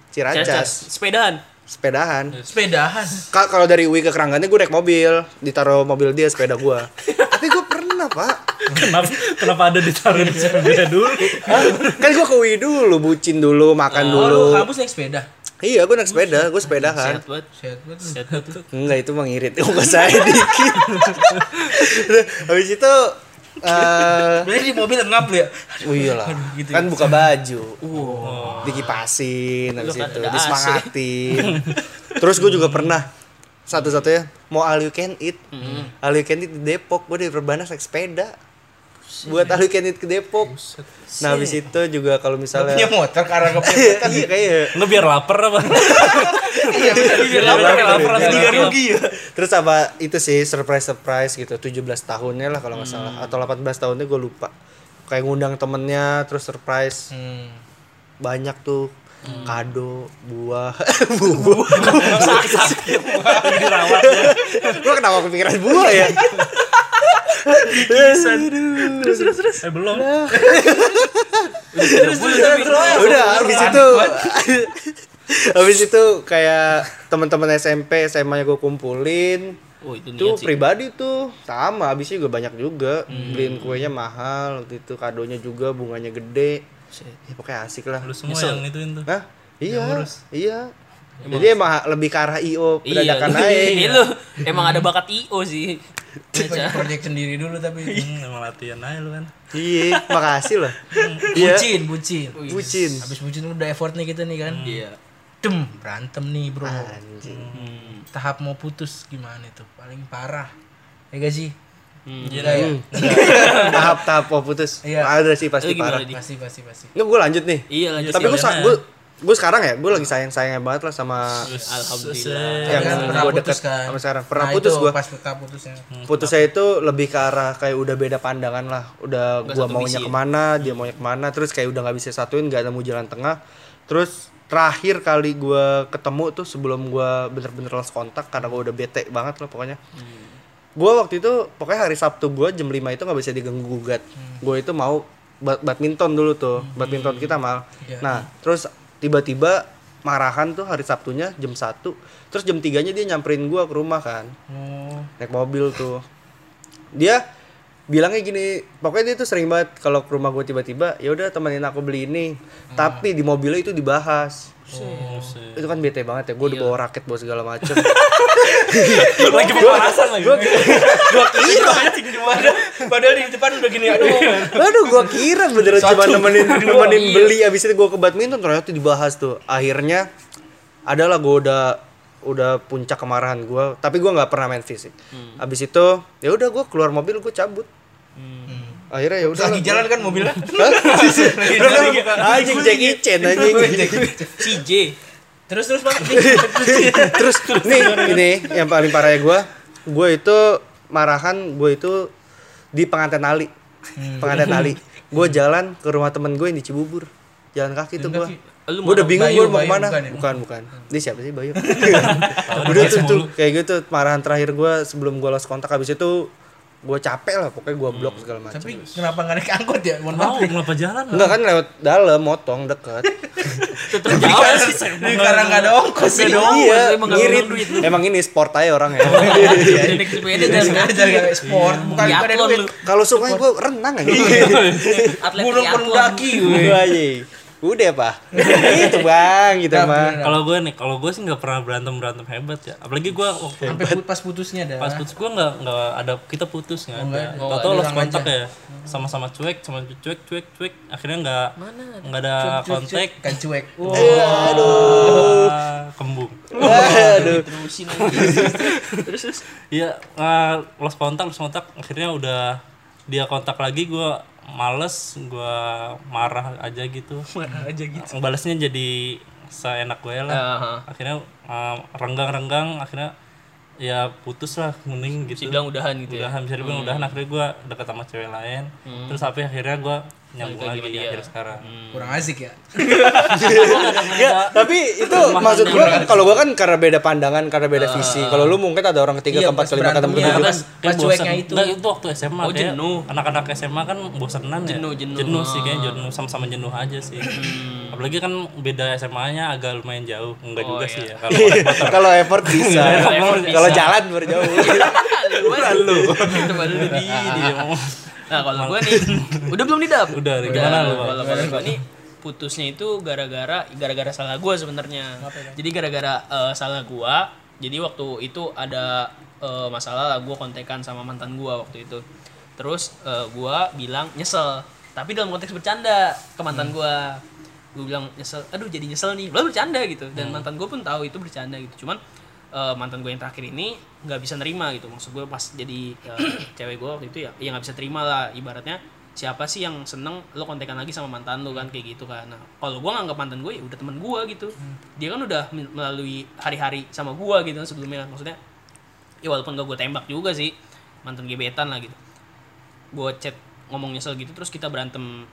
Speaker 4: Ciracas.
Speaker 2: Ciracas,
Speaker 4: Sepedaan.
Speaker 2: sepedahan.
Speaker 3: Sepedahan.
Speaker 2: Ka- kalau dari UI ke Keranggannya gue naik mobil, ditaruh mobil dia sepeda gua. Tapi gue pernah pak
Speaker 1: kenapa kenapa ada ditaruh di sepeda dulu
Speaker 2: kan gua ke UI dulu bucin dulu makan
Speaker 3: Oh, lu
Speaker 2: dulu
Speaker 3: kampus naik sepeda.
Speaker 2: iya gua naik sepeda gua sepedahan
Speaker 4: sehat banget
Speaker 3: Sehat banget.
Speaker 4: sehat banget
Speaker 2: enggak itu mengirit oh saya dikit habis itu eh
Speaker 3: Berarti di mobil ngap lu ya.
Speaker 2: Oh iyalah,
Speaker 3: gitu
Speaker 2: kan buka baju, uh, dikipasin, habis
Speaker 4: kan
Speaker 2: itu disemangatin. Terus gue juga pernah satu-satunya mau all you can eat, all you can eat di Depok, gue dari Perbanas naik sepeda, buat eat ke Depok. Nah habis itu juga kalau misalnya,
Speaker 3: Punya motor ke arah ke
Speaker 2: iya kayak
Speaker 1: nggak biar lapar apa?
Speaker 3: Iya, biar lapar,
Speaker 1: lapar,
Speaker 3: Jadi rugi. Ya.
Speaker 2: Terus apa itu sih surprise surprise gitu 17 tahunnya lah kalau nggak salah. Atau 18 tahunnya gue lupa. Kayak ngundang temennya terus surprise.
Speaker 3: Hmm.
Speaker 2: banyak tuh. Kado buah. Buah.
Speaker 1: Dirawat ya.
Speaker 2: Gua kenapa kepikiran buah ya
Speaker 1: terus terus terus eh belum.
Speaker 2: Udah habis itu habis itu kayak teman-teman SMP SMA nya gue kumpulin.
Speaker 4: Oh itu
Speaker 2: tuh
Speaker 4: sih.
Speaker 2: pribadi tuh sama. Habisnya juga banyak juga. Beliin kuenya mahal waktu itu kadonya juga bunganya gede. Ya pokoknya asik lah.
Speaker 1: Lu semua
Speaker 4: Nyesel.
Speaker 1: yang ituin tuh.
Speaker 2: Hah? Iya,
Speaker 1: ngurus.
Speaker 2: Iya. Jadi emang lebih ke arah IO
Speaker 4: iya
Speaker 2: pendadakan
Speaker 4: lu,
Speaker 2: aja.
Speaker 4: lu emang ada bakat IO sih
Speaker 3: Punya project sendiri dulu tapi.
Speaker 1: hmm, emang latihan aja lu kan
Speaker 2: Iya, makasih lah. Iya.
Speaker 3: Bucin, bucin.
Speaker 2: Bucin.
Speaker 3: Habis bucin udah effort nih kita nih kan.
Speaker 4: iya
Speaker 3: Dem, berantem nih, Bro.
Speaker 2: Anjing.
Speaker 4: Hmm.
Speaker 3: Tahap mau putus gimana itu? Paling parah. Ya gak sih?
Speaker 4: Hmm.
Speaker 3: Enggak ya?
Speaker 2: Tahap-tahap mau putus.
Speaker 3: Iya.
Speaker 2: Ada sih pasti
Speaker 4: Lu gimana,
Speaker 2: parah.
Speaker 3: Pasti, pasti, pasti.
Speaker 2: Nggak, gue lanjut nih.
Speaker 4: iya lanjut
Speaker 2: Tapi gue gue sekarang ya, gue lagi sayang-sayangnya banget lah sama
Speaker 4: alhamdulillah
Speaker 2: yang
Speaker 3: kan pernah
Speaker 2: gue
Speaker 3: putus
Speaker 2: deket
Speaker 3: kan.
Speaker 2: sama sekarang. Pernah
Speaker 3: Nah,
Speaker 2: putus gue.
Speaker 3: Pas putusnya.
Speaker 2: Putusnya itu lebih ke arah kayak udah beda pandangan lah. Udah gua
Speaker 4: satu
Speaker 2: maunya
Speaker 4: visi ya?
Speaker 2: ke mana, dia maunya ke mana. Terus kayak udah nggak bisa satuin, nggak nemu jalan tengah. Terus terakhir kali gua ketemu tuh sebelum gua bener-bener lost kontak karena gua udah bete banget lah pokoknya. Gua waktu itu pokoknya hari Sabtu gua jam 5 itu nggak bisa diganggu gugat. Gua itu mau bad- badminton dulu tuh, badminton kita mal.
Speaker 3: Iya.
Speaker 2: Nah, terus tiba-tiba marahan tuh hari Sabtunya jam 1 Terus jam 3-nya dia nyamperin gua ke rumah kan.
Speaker 3: Oh.
Speaker 2: naik mobil tuh. Dia bilangnya gini pokoknya dia tuh sering banget kalau ke rumah gue tiba-tiba ya udah temenin aku beli ini. Tapi di mobilnya itu dibahas
Speaker 1: Buset.
Speaker 2: itu kan bete banget ya gue udah bawa raket bawa segala macem.
Speaker 1: Lagi pemanasan lagi.
Speaker 3: Padahal di depan udah gini aduh.
Speaker 2: aduh gue kira beneran cuma nemenin nemenin beli abis itu gue ke badminton ternyata dibahas tuh. Akhirnya adalah gue udah udah puncak kemarahan gue tapi gue nggak pernah main fisik. Abis itu ya udah gue keluar mobil gue cabut akhirnya ya udah
Speaker 3: Lagi jalan kan mobilnya?
Speaker 2: anjing. Jackie Chan anjing
Speaker 4: CJ
Speaker 3: Terus terus Bang.
Speaker 2: terus nih ini yang paling parah ya gue gue itu marahan gue itu di pengantin Ali. Pengantin Ali. Gue jalan ke rumah temen gue yang di Cibubur. Jalan kaki tuh gue gue udah bingung gue mau
Speaker 3: ke
Speaker 2: mana?
Speaker 3: bukan ya?
Speaker 2: bukan bukan. Dia siapa sih Bayu? Udah tuh, tuh. kayak gitu marahan terakhir gue sebelum gue lost kontak. Habis itu gue capek lah pokoknya gue blok segala macam
Speaker 3: Tapi kenapa nggak naik angkot ya? Mohon maaf.
Speaker 1: mau kenapa jalan
Speaker 2: enggak kan lewat dalam motong deket.
Speaker 4: Tetep jauh sih
Speaker 3: Di karena nggak ada ongkos ya.
Speaker 2: iya
Speaker 4: emang nggak
Speaker 2: ngirit. emang ini sport aja orang ya.
Speaker 4: Jadi naik sepeda jalan kaki
Speaker 3: Jaga sport, bukan bukan ada duit.
Speaker 2: kalau suka gue renang aja.
Speaker 4: Atlet
Speaker 3: Gunung pendaki.
Speaker 2: Iya. Udah pak, itu bang, gitu
Speaker 3: Nah,
Speaker 2: mah.
Speaker 1: kalau gue nih kalau gue sih nggak pernah berantem berantem hebat ya. Apalagi gue waktu
Speaker 3: Sampai put- pas putusnya dah.
Speaker 1: pas putus gue nggak nggak ada kita putus nggak
Speaker 3: Oh,
Speaker 1: ada.
Speaker 3: ada.
Speaker 4: Oh,
Speaker 1: tau tau
Speaker 3: ada
Speaker 1: lost kontak
Speaker 3: aja.
Speaker 1: ya. Sama-sama cuek sama cuek cuek cuek. Akhirnya nggak nggak ada kontak
Speaker 3: kan cuek.
Speaker 1: Wah, kembung.
Speaker 2: Aduh,
Speaker 4: Terusin lagi. terus terus.
Speaker 1: Iya, eh, lost kontak, lost kontak. Akhirnya udah dia kontak lagi, gue males, gue marah aja gitu.
Speaker 3: Mana aja gitu.
Speaker 1: Balasnya jadi seenak gue lah.
Speaker 4: Aha.
Speaker 1: Akhirnya eh, renggang-renggang, akhirnya ya putus lah, mending
Speaker 4: Bisa
Speaker 1: gitu.
Speaker 4: bilang udahan gitu ya.
Speaker 1: Udahan, bisa dibilang udahan. Akhirnya gue deket sama cewek lain. Terus tapi akhirnya gue nyambung
Speaker 4: lagi dia.
Speaker 1: akhir sekarang.
Speaker 3: Kurang asik ya.
Speaker 2: ya, tapi itu maksud gua kan kalau gua kan karena beda pandangan, karena beda visi. Kalau lu mungkin ada orang ketiga,
Speaker 3: Iya,
Speaker 2: keempat, kelima,
Speaker 3: berantemnya
Speaker 2: ketujuh.
Speaker 3: pas-
Speaker 2: kan.
Speaker 3: pas cueknya itu.
Speaker 1: Nggak, itu waktu SMA
Speaker 4: Oh,
Speaker 1: kayak
Speaker 4: jenuh.
Speaker 1: anak-anak SMA kan bosenan ya
Speaker 4: Jenuh, jenuh.
Speaker 1: sih kayak jenuh sama-sama jenuh aja sih apalagi kan beda SMA-nya agak lumayan jauh enggak juga sih ya kalau
Speaker 2: Kalau effort bisa,
Speaker 4: Kalau effort bisa.
Speaker 2: kalau jalan baru jauh.
Speaker 4: Lu
Speaker 2: lu.
Speaker 4: Teman lu di di. Nah, kalau gue nih udah belum nih dap?
Speaker 1: Udah, gimana lu, Bang?
Speaker 4: Kalau gue nih putusnya itu gara-gara gara-gara salah gue sebenarnya. Jadi gara-gara eh, salah gue. Jadi waktu itu ada eh, masalah lah gue kontekan sama mantan gue waktu itu. Terus eh, gue bilang nyesel, tapi dalam konteks bercanda ke mantan gue. Gue bilang nyesel, aduh jadi nyesel nih. Lalu bercanda gitu. Dan mantan gue pun tahu itu bercanda gitu. Cuman eh, mantan gue yang terakhir ini nggak bisa nerima gitu. Maksud gue pas jadi eh, cewek gue waktu itu ya ya nggak bisa terima lah. Ibaratnya siapa sih yang seneng lo kontekan lagi sama mantan lo kan kayak gitu kan. Nah kalau gue nganggap mantan gue ya udah temen gue gitu. Dia kan udah mel- melalui hari-hari sama gue gitu kan sebelumnya. Maksudnya ya walaupun gak gue tembak juga sih mantan gebetan lah gitu. Gue chat ngomong nyesel gitu terus kita berantem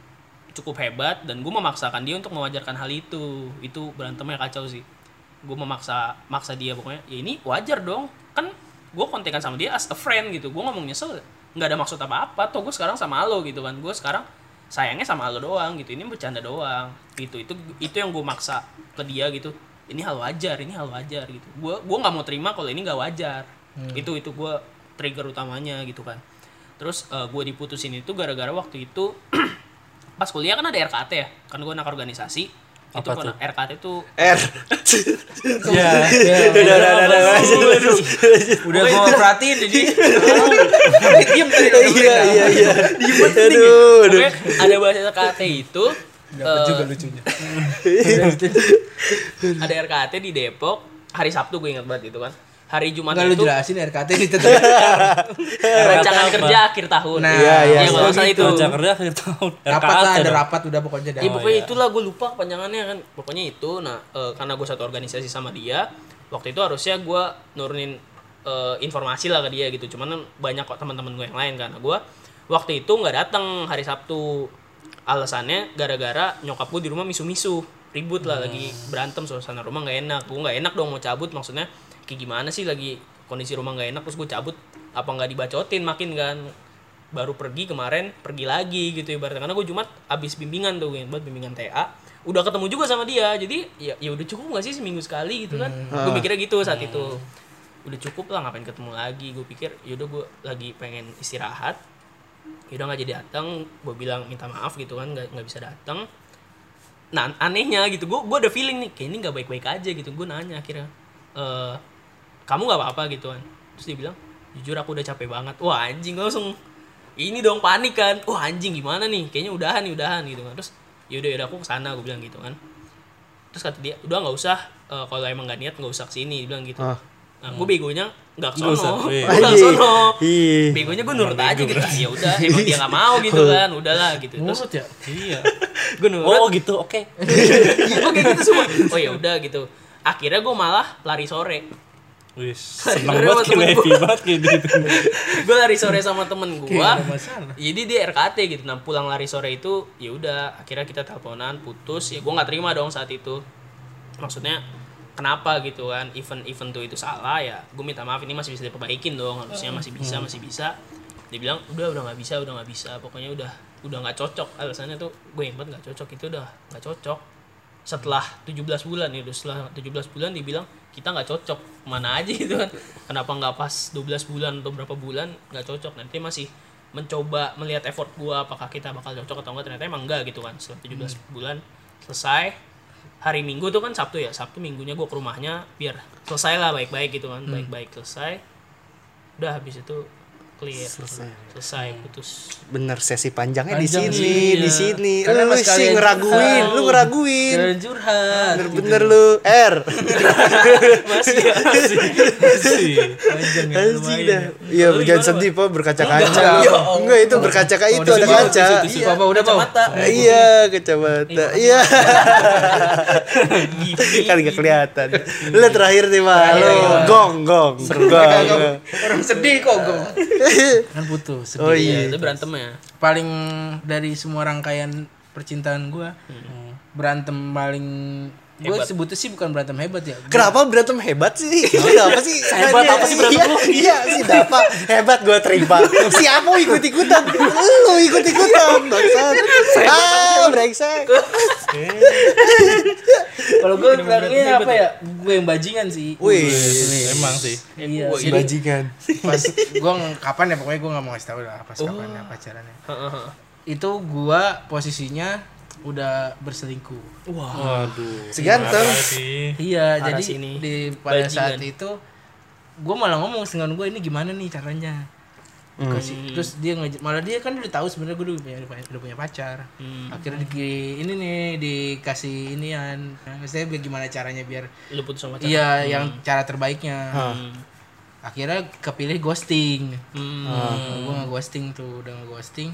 Speaker 4: cukup hebat dan gue memaksakan dia untuk mewajarkan hal itu. Itu berantemnya kacau sih gue memaksa maksa dia pokoknya ya ini wajar dong kan gue kontekan sama dia as a friend gitu. Gue ngomong nyesel nggak ada maksud apa apa toh gue sekarang sama lo gitu kan. Gue sekarang sayangnya sama lo doang gitu. Ini bercanda doang gitu. Itu itu yang gue maksa ke dia gitu. Ini hal wajar ini hal wajar gitu. Gue gue nggak mau terima kalau ini nggak wajar. Itu itu gue trigger utamanya gitu kan. Terus gue diputusin itu gara-gara waktu itu pas kuliah kan ada RKT ya kan gue anak organisasi
Speaker 1: Apa
Speaker 4: kan
Speaker 1: tuh?
Speaker 4: RKT tuh
Speaker 2: R.
Speaker 1: Ya.
Speaker 2: Udah, udah, udah, udah.
Speaker 3: Udah gua perhatiin jadi
Speaker 4: diam tadi
Speaker 2: Iya, iya, iya.
Speaker 4: Aduh,
Speaker 2: Aduh, aduh.
Speaker 4: ada bahasa RKT itu
Speaker 3: dapat
Speaker 4: eh,
Speaker 3: juga lucunya.
Speaker 4: ada RKT di Depok hari Sabtu gue ingat banget itu kan hari Jumat
Speaker 3: Enggak lu
Speaker 4: itu
Speaker 3: jelasin RKT ini tetap.
Speaker 4: rancangan
Speaker 1: apa?
Speaker 4: kerja akhir tahun
Speaker 3: Nah,
Speaker 2: Iya, iya.
Speaker 4: Ya, kalau nggak salah itu
Speaker 1: Kerja kerja akhir tahun.
Speaker 3: rapat lah ada rapat udah pokoknya dah.
Speaker 4: Ya pokoknya
Speaker 1: iya.
Speaker 4: itulah gue lupa panjangannya kan. Pokoknya itu. Nah, eh, karena gue satu organisasi sama dia, waktu itu harusnya gue nurunin eh, informasi lah ke dia gitu. Cuman banyak kok teman-teman gue yang lain karena gue waktu itu nggak datang hari Sabtu. Alasannya gara-gara nyokap gue di rumah misu-misu, ribut lah lagi berantem suasana rumah nggak enak. Gue nggak enak dong mau cabut maksudnya kayak gimana sih? Lagi kondisi rumah nggak enak terus gue cabut apa nggak dibacotin? Makin kan baru pergi kemarin pergi lagi gitu ibaratnya. Karena gue Jumat abis bimbingan tuh buat bimbingan TA udah ketemu juga sama dia. Jadi ya ya udah cukup gak sih seminggu sekali gitu kan? Gue mikirnya gitu saat itu. Udah cukup lah ngapain ketemu lagi? Gue pikir yaudah gue lagi pengen istirahat. Yaudah nggak jadi datang. Gue bilang minta maaf gitu kan nggak nggak bisa datang. Nah anehnya gitu gue gue ada feeling nih kayak ini nggak baik baik aja gitu. Gue nanya akhirnya "Eh, kamu nggak apa apa gitu kan. Terus dia bilang jujur aku udah capek banget. Wah anjing langsung ini dong panik kan. Wah anjing gimana nih? Kayaknya udahan nih udahan gitu kan. Terus yaudah yaudah aku ke sana gue bilang gitu kan. Terus kata dia udah nggak usah eh, kalau emang nggak niat nggak usah ke sini dia bilang gitu.
Speaker 2: Ah.
Speaker 4: nah gue begonya nggak kesono
Speaker 1: iya.
Speaker 4: nggak kesono
Speaker 2: Ih.
Speaker 4: begonya gue nurut aja gitu. ya udah emang dia nggak mau gitu kan. Udahlah gitu. Terus
Speaker 3: ya?
Speaker 1: Iya.
Speaker 4: gue nurut.
Speaker 1: Oh gitu, oke.
Speaker 4: gue kayak gitu semua. Oh ya udah gitu. Akhirnya gue malah lari sore
Speaker 1: Wih, seneng banget kayak happy banget kayak gitu.
Speaker 4: gue lari sore sama temen gue jadi dia RKT gitu. Nah pulang lari sore itu ya udah akhirnya kita teleponan putus. Ya gue nggak terima dong saat itu. Maksudnya kenapa gitu kan? Event event tuh itu salah ya gue minta maaf ini masih bisa diperbaikin dong. Harusnya masih bisa masih bisa. Dia bilang udah udah nggak bisa udah nggak bisa. Pokoknya udah udah nggak cocok. Alasannya tuh gue yang nggak cocok itu udah nggak cocok setelah 17 bulan ya udah setelah 17 bulan dibilang kita nggak cocok mana aja gitu kan? Kenapa nggak pas 12 bulan atau berapa bulan nggak cocok? Nanti masih mencoba melihat effort gua apakah kita bakal cocok atau enggak ternyata emang enggak gitu kan. Setelah 17 bulan selesai hari minggu tuh kan sabtu ya sabtu minggunya gua ke rumahnya biar selesai lah baik-baik gitu kan baik-baik selesai. Udah habis itu clear selesai, putus
Speaker 2: Bener sesi panjangnya di
Speaker 3: Panjang
Speaker 2: sini,
Speaker 4: sih,
Speaker 2: di
Speaker 4: iya.
Speaker 2: sini.
Speaker 3: Karena
Speaker 2: Lu sih ngeraguin, lu ngeraguin.
Speaker 3: Curhat.
Speaker 2: Bener-bener lu R.
Speaker 4: masih ya
Speaker 1: Sih.
Speaker 3: Panjang ya, lumayan ya.
Speaker 2: Iya, jangan sedih, Pak, berkaca-kaca.
Speaker 3: Enggak. Ya.
Speaker 2: Enggak, itu berkaca-kaca itu ada
Speaker 3: di
Speaker 2: kaca.
Speaker 3: di. Papa udah, Pau.
Speaker 4: Kacamata.
Speaker 2: Iya, kacamata. Iya. kan gak kelihatan. Lu terakhir nih, Pak. Lu gong, gong. Gong.
Speaker 3: Orang sedih kok gue. Kan putus. sedih.
Speaker 2: Oh
Speaker 4: ya,
Speaker 2: iya.
Speaker 4: itu berantemnya
Speaker 3: Paling dari semua rangkaian percintaan gua berantem paling gue sebutnya sih bukan berantem hebat ya
Speaker 2: Kenapa berantem hebat sih? Kenapa sih?
Speaker 1: Hebat apa sih berantem
Speaker 2: iya,
Speaker 1: lu?
Speaker 2: Iya, si Dapa hebat gue terima. Si Apo ikut ikutan, lu ikut ikutan, bangsat. Ah, brengsek.
Speaker 3: kalau gue bilangnya apa ya gue yang bajingan sih
Speaker 2: Wih,
Speaker 1: Emang sih.
Speaker 3: iya
Speaker 2: si bajingan.
Speaker 3: pas gue kapan ya pokoknya gue nggak mau ngasih tahu lah pas kapan ya pacarannya
Speaker 4: Heeh.
Speaker 3: itu gue posisinya udah berselingkuh
Speaker 1: Waduh.
Speaker 2: Seganteng.
Speaker 3: Iya
Speaker 4: Parah
Speaker 3: jadi
Speaker 4: sih ini.
Speaker 3: di pada
Speaker 4: Bajingan.
Speaker 3: saat itu gue malah ngomong dengan gue ini gimana nih caranya Kasih- terus dia ngej- malah dia kan udah tahu sebenarnya gue udah punya udah punya pacar
Speaker 4: Hmm.
Speaker 3: akhirnya di ini nih dikasih inian saya gimana caranya biar
Speaker 4: Lu putus sama pacar.
Speaker 3: iya yang cara terbaiknya
Speaker 4: Hmm.
Speaker 3: akhirnya kepilih ghosting
Speaker 4: Hmm.
Speaker 3: gue nggak ghosting tuh udah nggak ghosting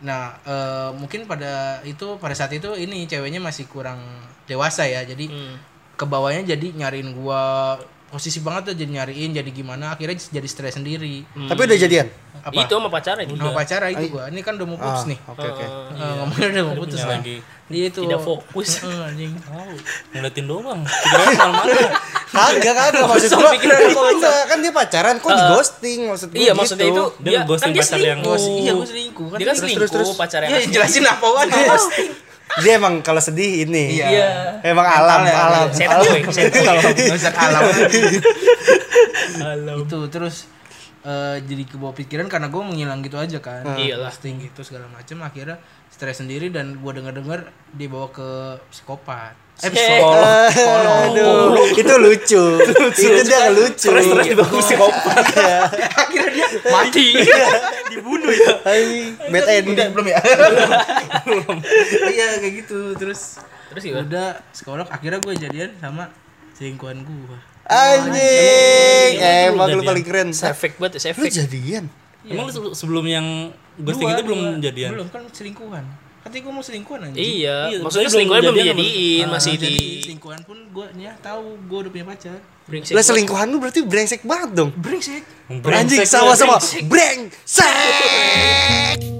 Speaker 3: nah eh, mungkin pada itu pada saat itu ini ceweknya masih kurang dewasa ya jadi
Speaker 4: Hmm.
Speaker 3: ke bawahnya jadi nyariin gua posisi banget tuh jadi nyariin jadi gimana akhirnya jadi stres sendiri
Speaker 2: Tapi udah jadian.
Speaker 3: apa
Speaker 4: Itu sama pacarnya
Speaker 3: sama
Speaker 4: juga.
Speaker 3: pacara itu gua ini kan udah mau putus
Speaker 2: Ah,
Speaker 3: nih
Speaker 2: Oke, oke.
Speaker 3: Eh, ngomongnya udah mau putus
Speaker 1: lagi.
Speaker 3: dia itu
Speaker 4: Tidak fokus.
Speaker 3: Eh, anjing.
Speaker 1: Tahu. Ngeliatin doang. Kira mana?
Speaker 2: Kagak, kagak maksud gua. Itu enggak, kan dia pacaran kok di ghosting maksud gua
Speaker 4: Iya
Speaker 2: gitu.
Speaker 4: maksudnya itu
Speaker 1: Dia
Speaker 4: dia,
Speaker 1: ghosting
Speaker 4: kan dia
Speaker 1: pacar yang-
Speaker 4: selingkuh.
Speaker 3: iya gua selingkuh kan
Speaker 4: Dia kan
Speaker 2: Terus,
Speaker 4: selingkuh
Speaker 2: terus, terus.
Speaker 4: pacarnya.
Speaker 3: Iya, jelasin apa kan
Speaker 2: Dia emang kalau sedih ini.
Speaker 3: Iya.
Speaker 4: Iya.
Speaker 2: Emang alam,
Speaker 3: ya,
Speaker 2: alam.
Speaker 4: Setan
Speaker 2: alam.
Speaker 4: gue, setan.
Speaker 3: Nggak usah kalah
Speaker 1: Halo.
Speaker 3: itu terus eh, jadi kebawa pikiran karena gue menghilang gitu aja kan
Speaker 4: Iyalah.
Speaker 3: posting gitu segala macam akhirnya stres sendiri dan gue denger dengar dibawa ke psikopat eh
Speaker 4: Psikolog.
Speaker 2: Aduh, itu lucu. itu dia lucu.
Speaker 1: Stres-stres di bangku psikopat.
Speaker 3: akhirnya dia
Speaker 4: Mati.
Speaker 1: Dibunuh ya.
Speaker 2: Hai, bad ending.
Speaker 3: belum ya iya kayak gitu terus
Speaker 4: Terus gimana?
Speaker 3: udah psikolog akhirnya gue jadian sama selingkuhan gue
Speaker 2: Anjing, emang lu paling keren.
Speaker 4: Efek banget, ya,
Speaker 2: Lu
Speaker 4: efek.
Speaker 2: jadian.
Speaker 1: Emang lu se- sebelum yang ghosting itu belum jadian?
Speaker 3: belum kan selingkuhan katanya gue mau selingkuhan aja
Speaker 4: Iya,
Speaker 1: Iya,
Speaker 4: maksudnya selingkuhan
Speaker 1: belum
Speaker 4: dijadiin, masih
Speaker 3: jadi
Speaker 4: di
Speaker 3: selingkuhan pun gue ya tahu gue udah punya pacar
Speaker 4: brengsek.
Speaker 2: Lah selingkuhan lu berarti brengsek banget dong.
Speaker 3: brengsek
Speaker 2: Anjing sama-sama brengsek.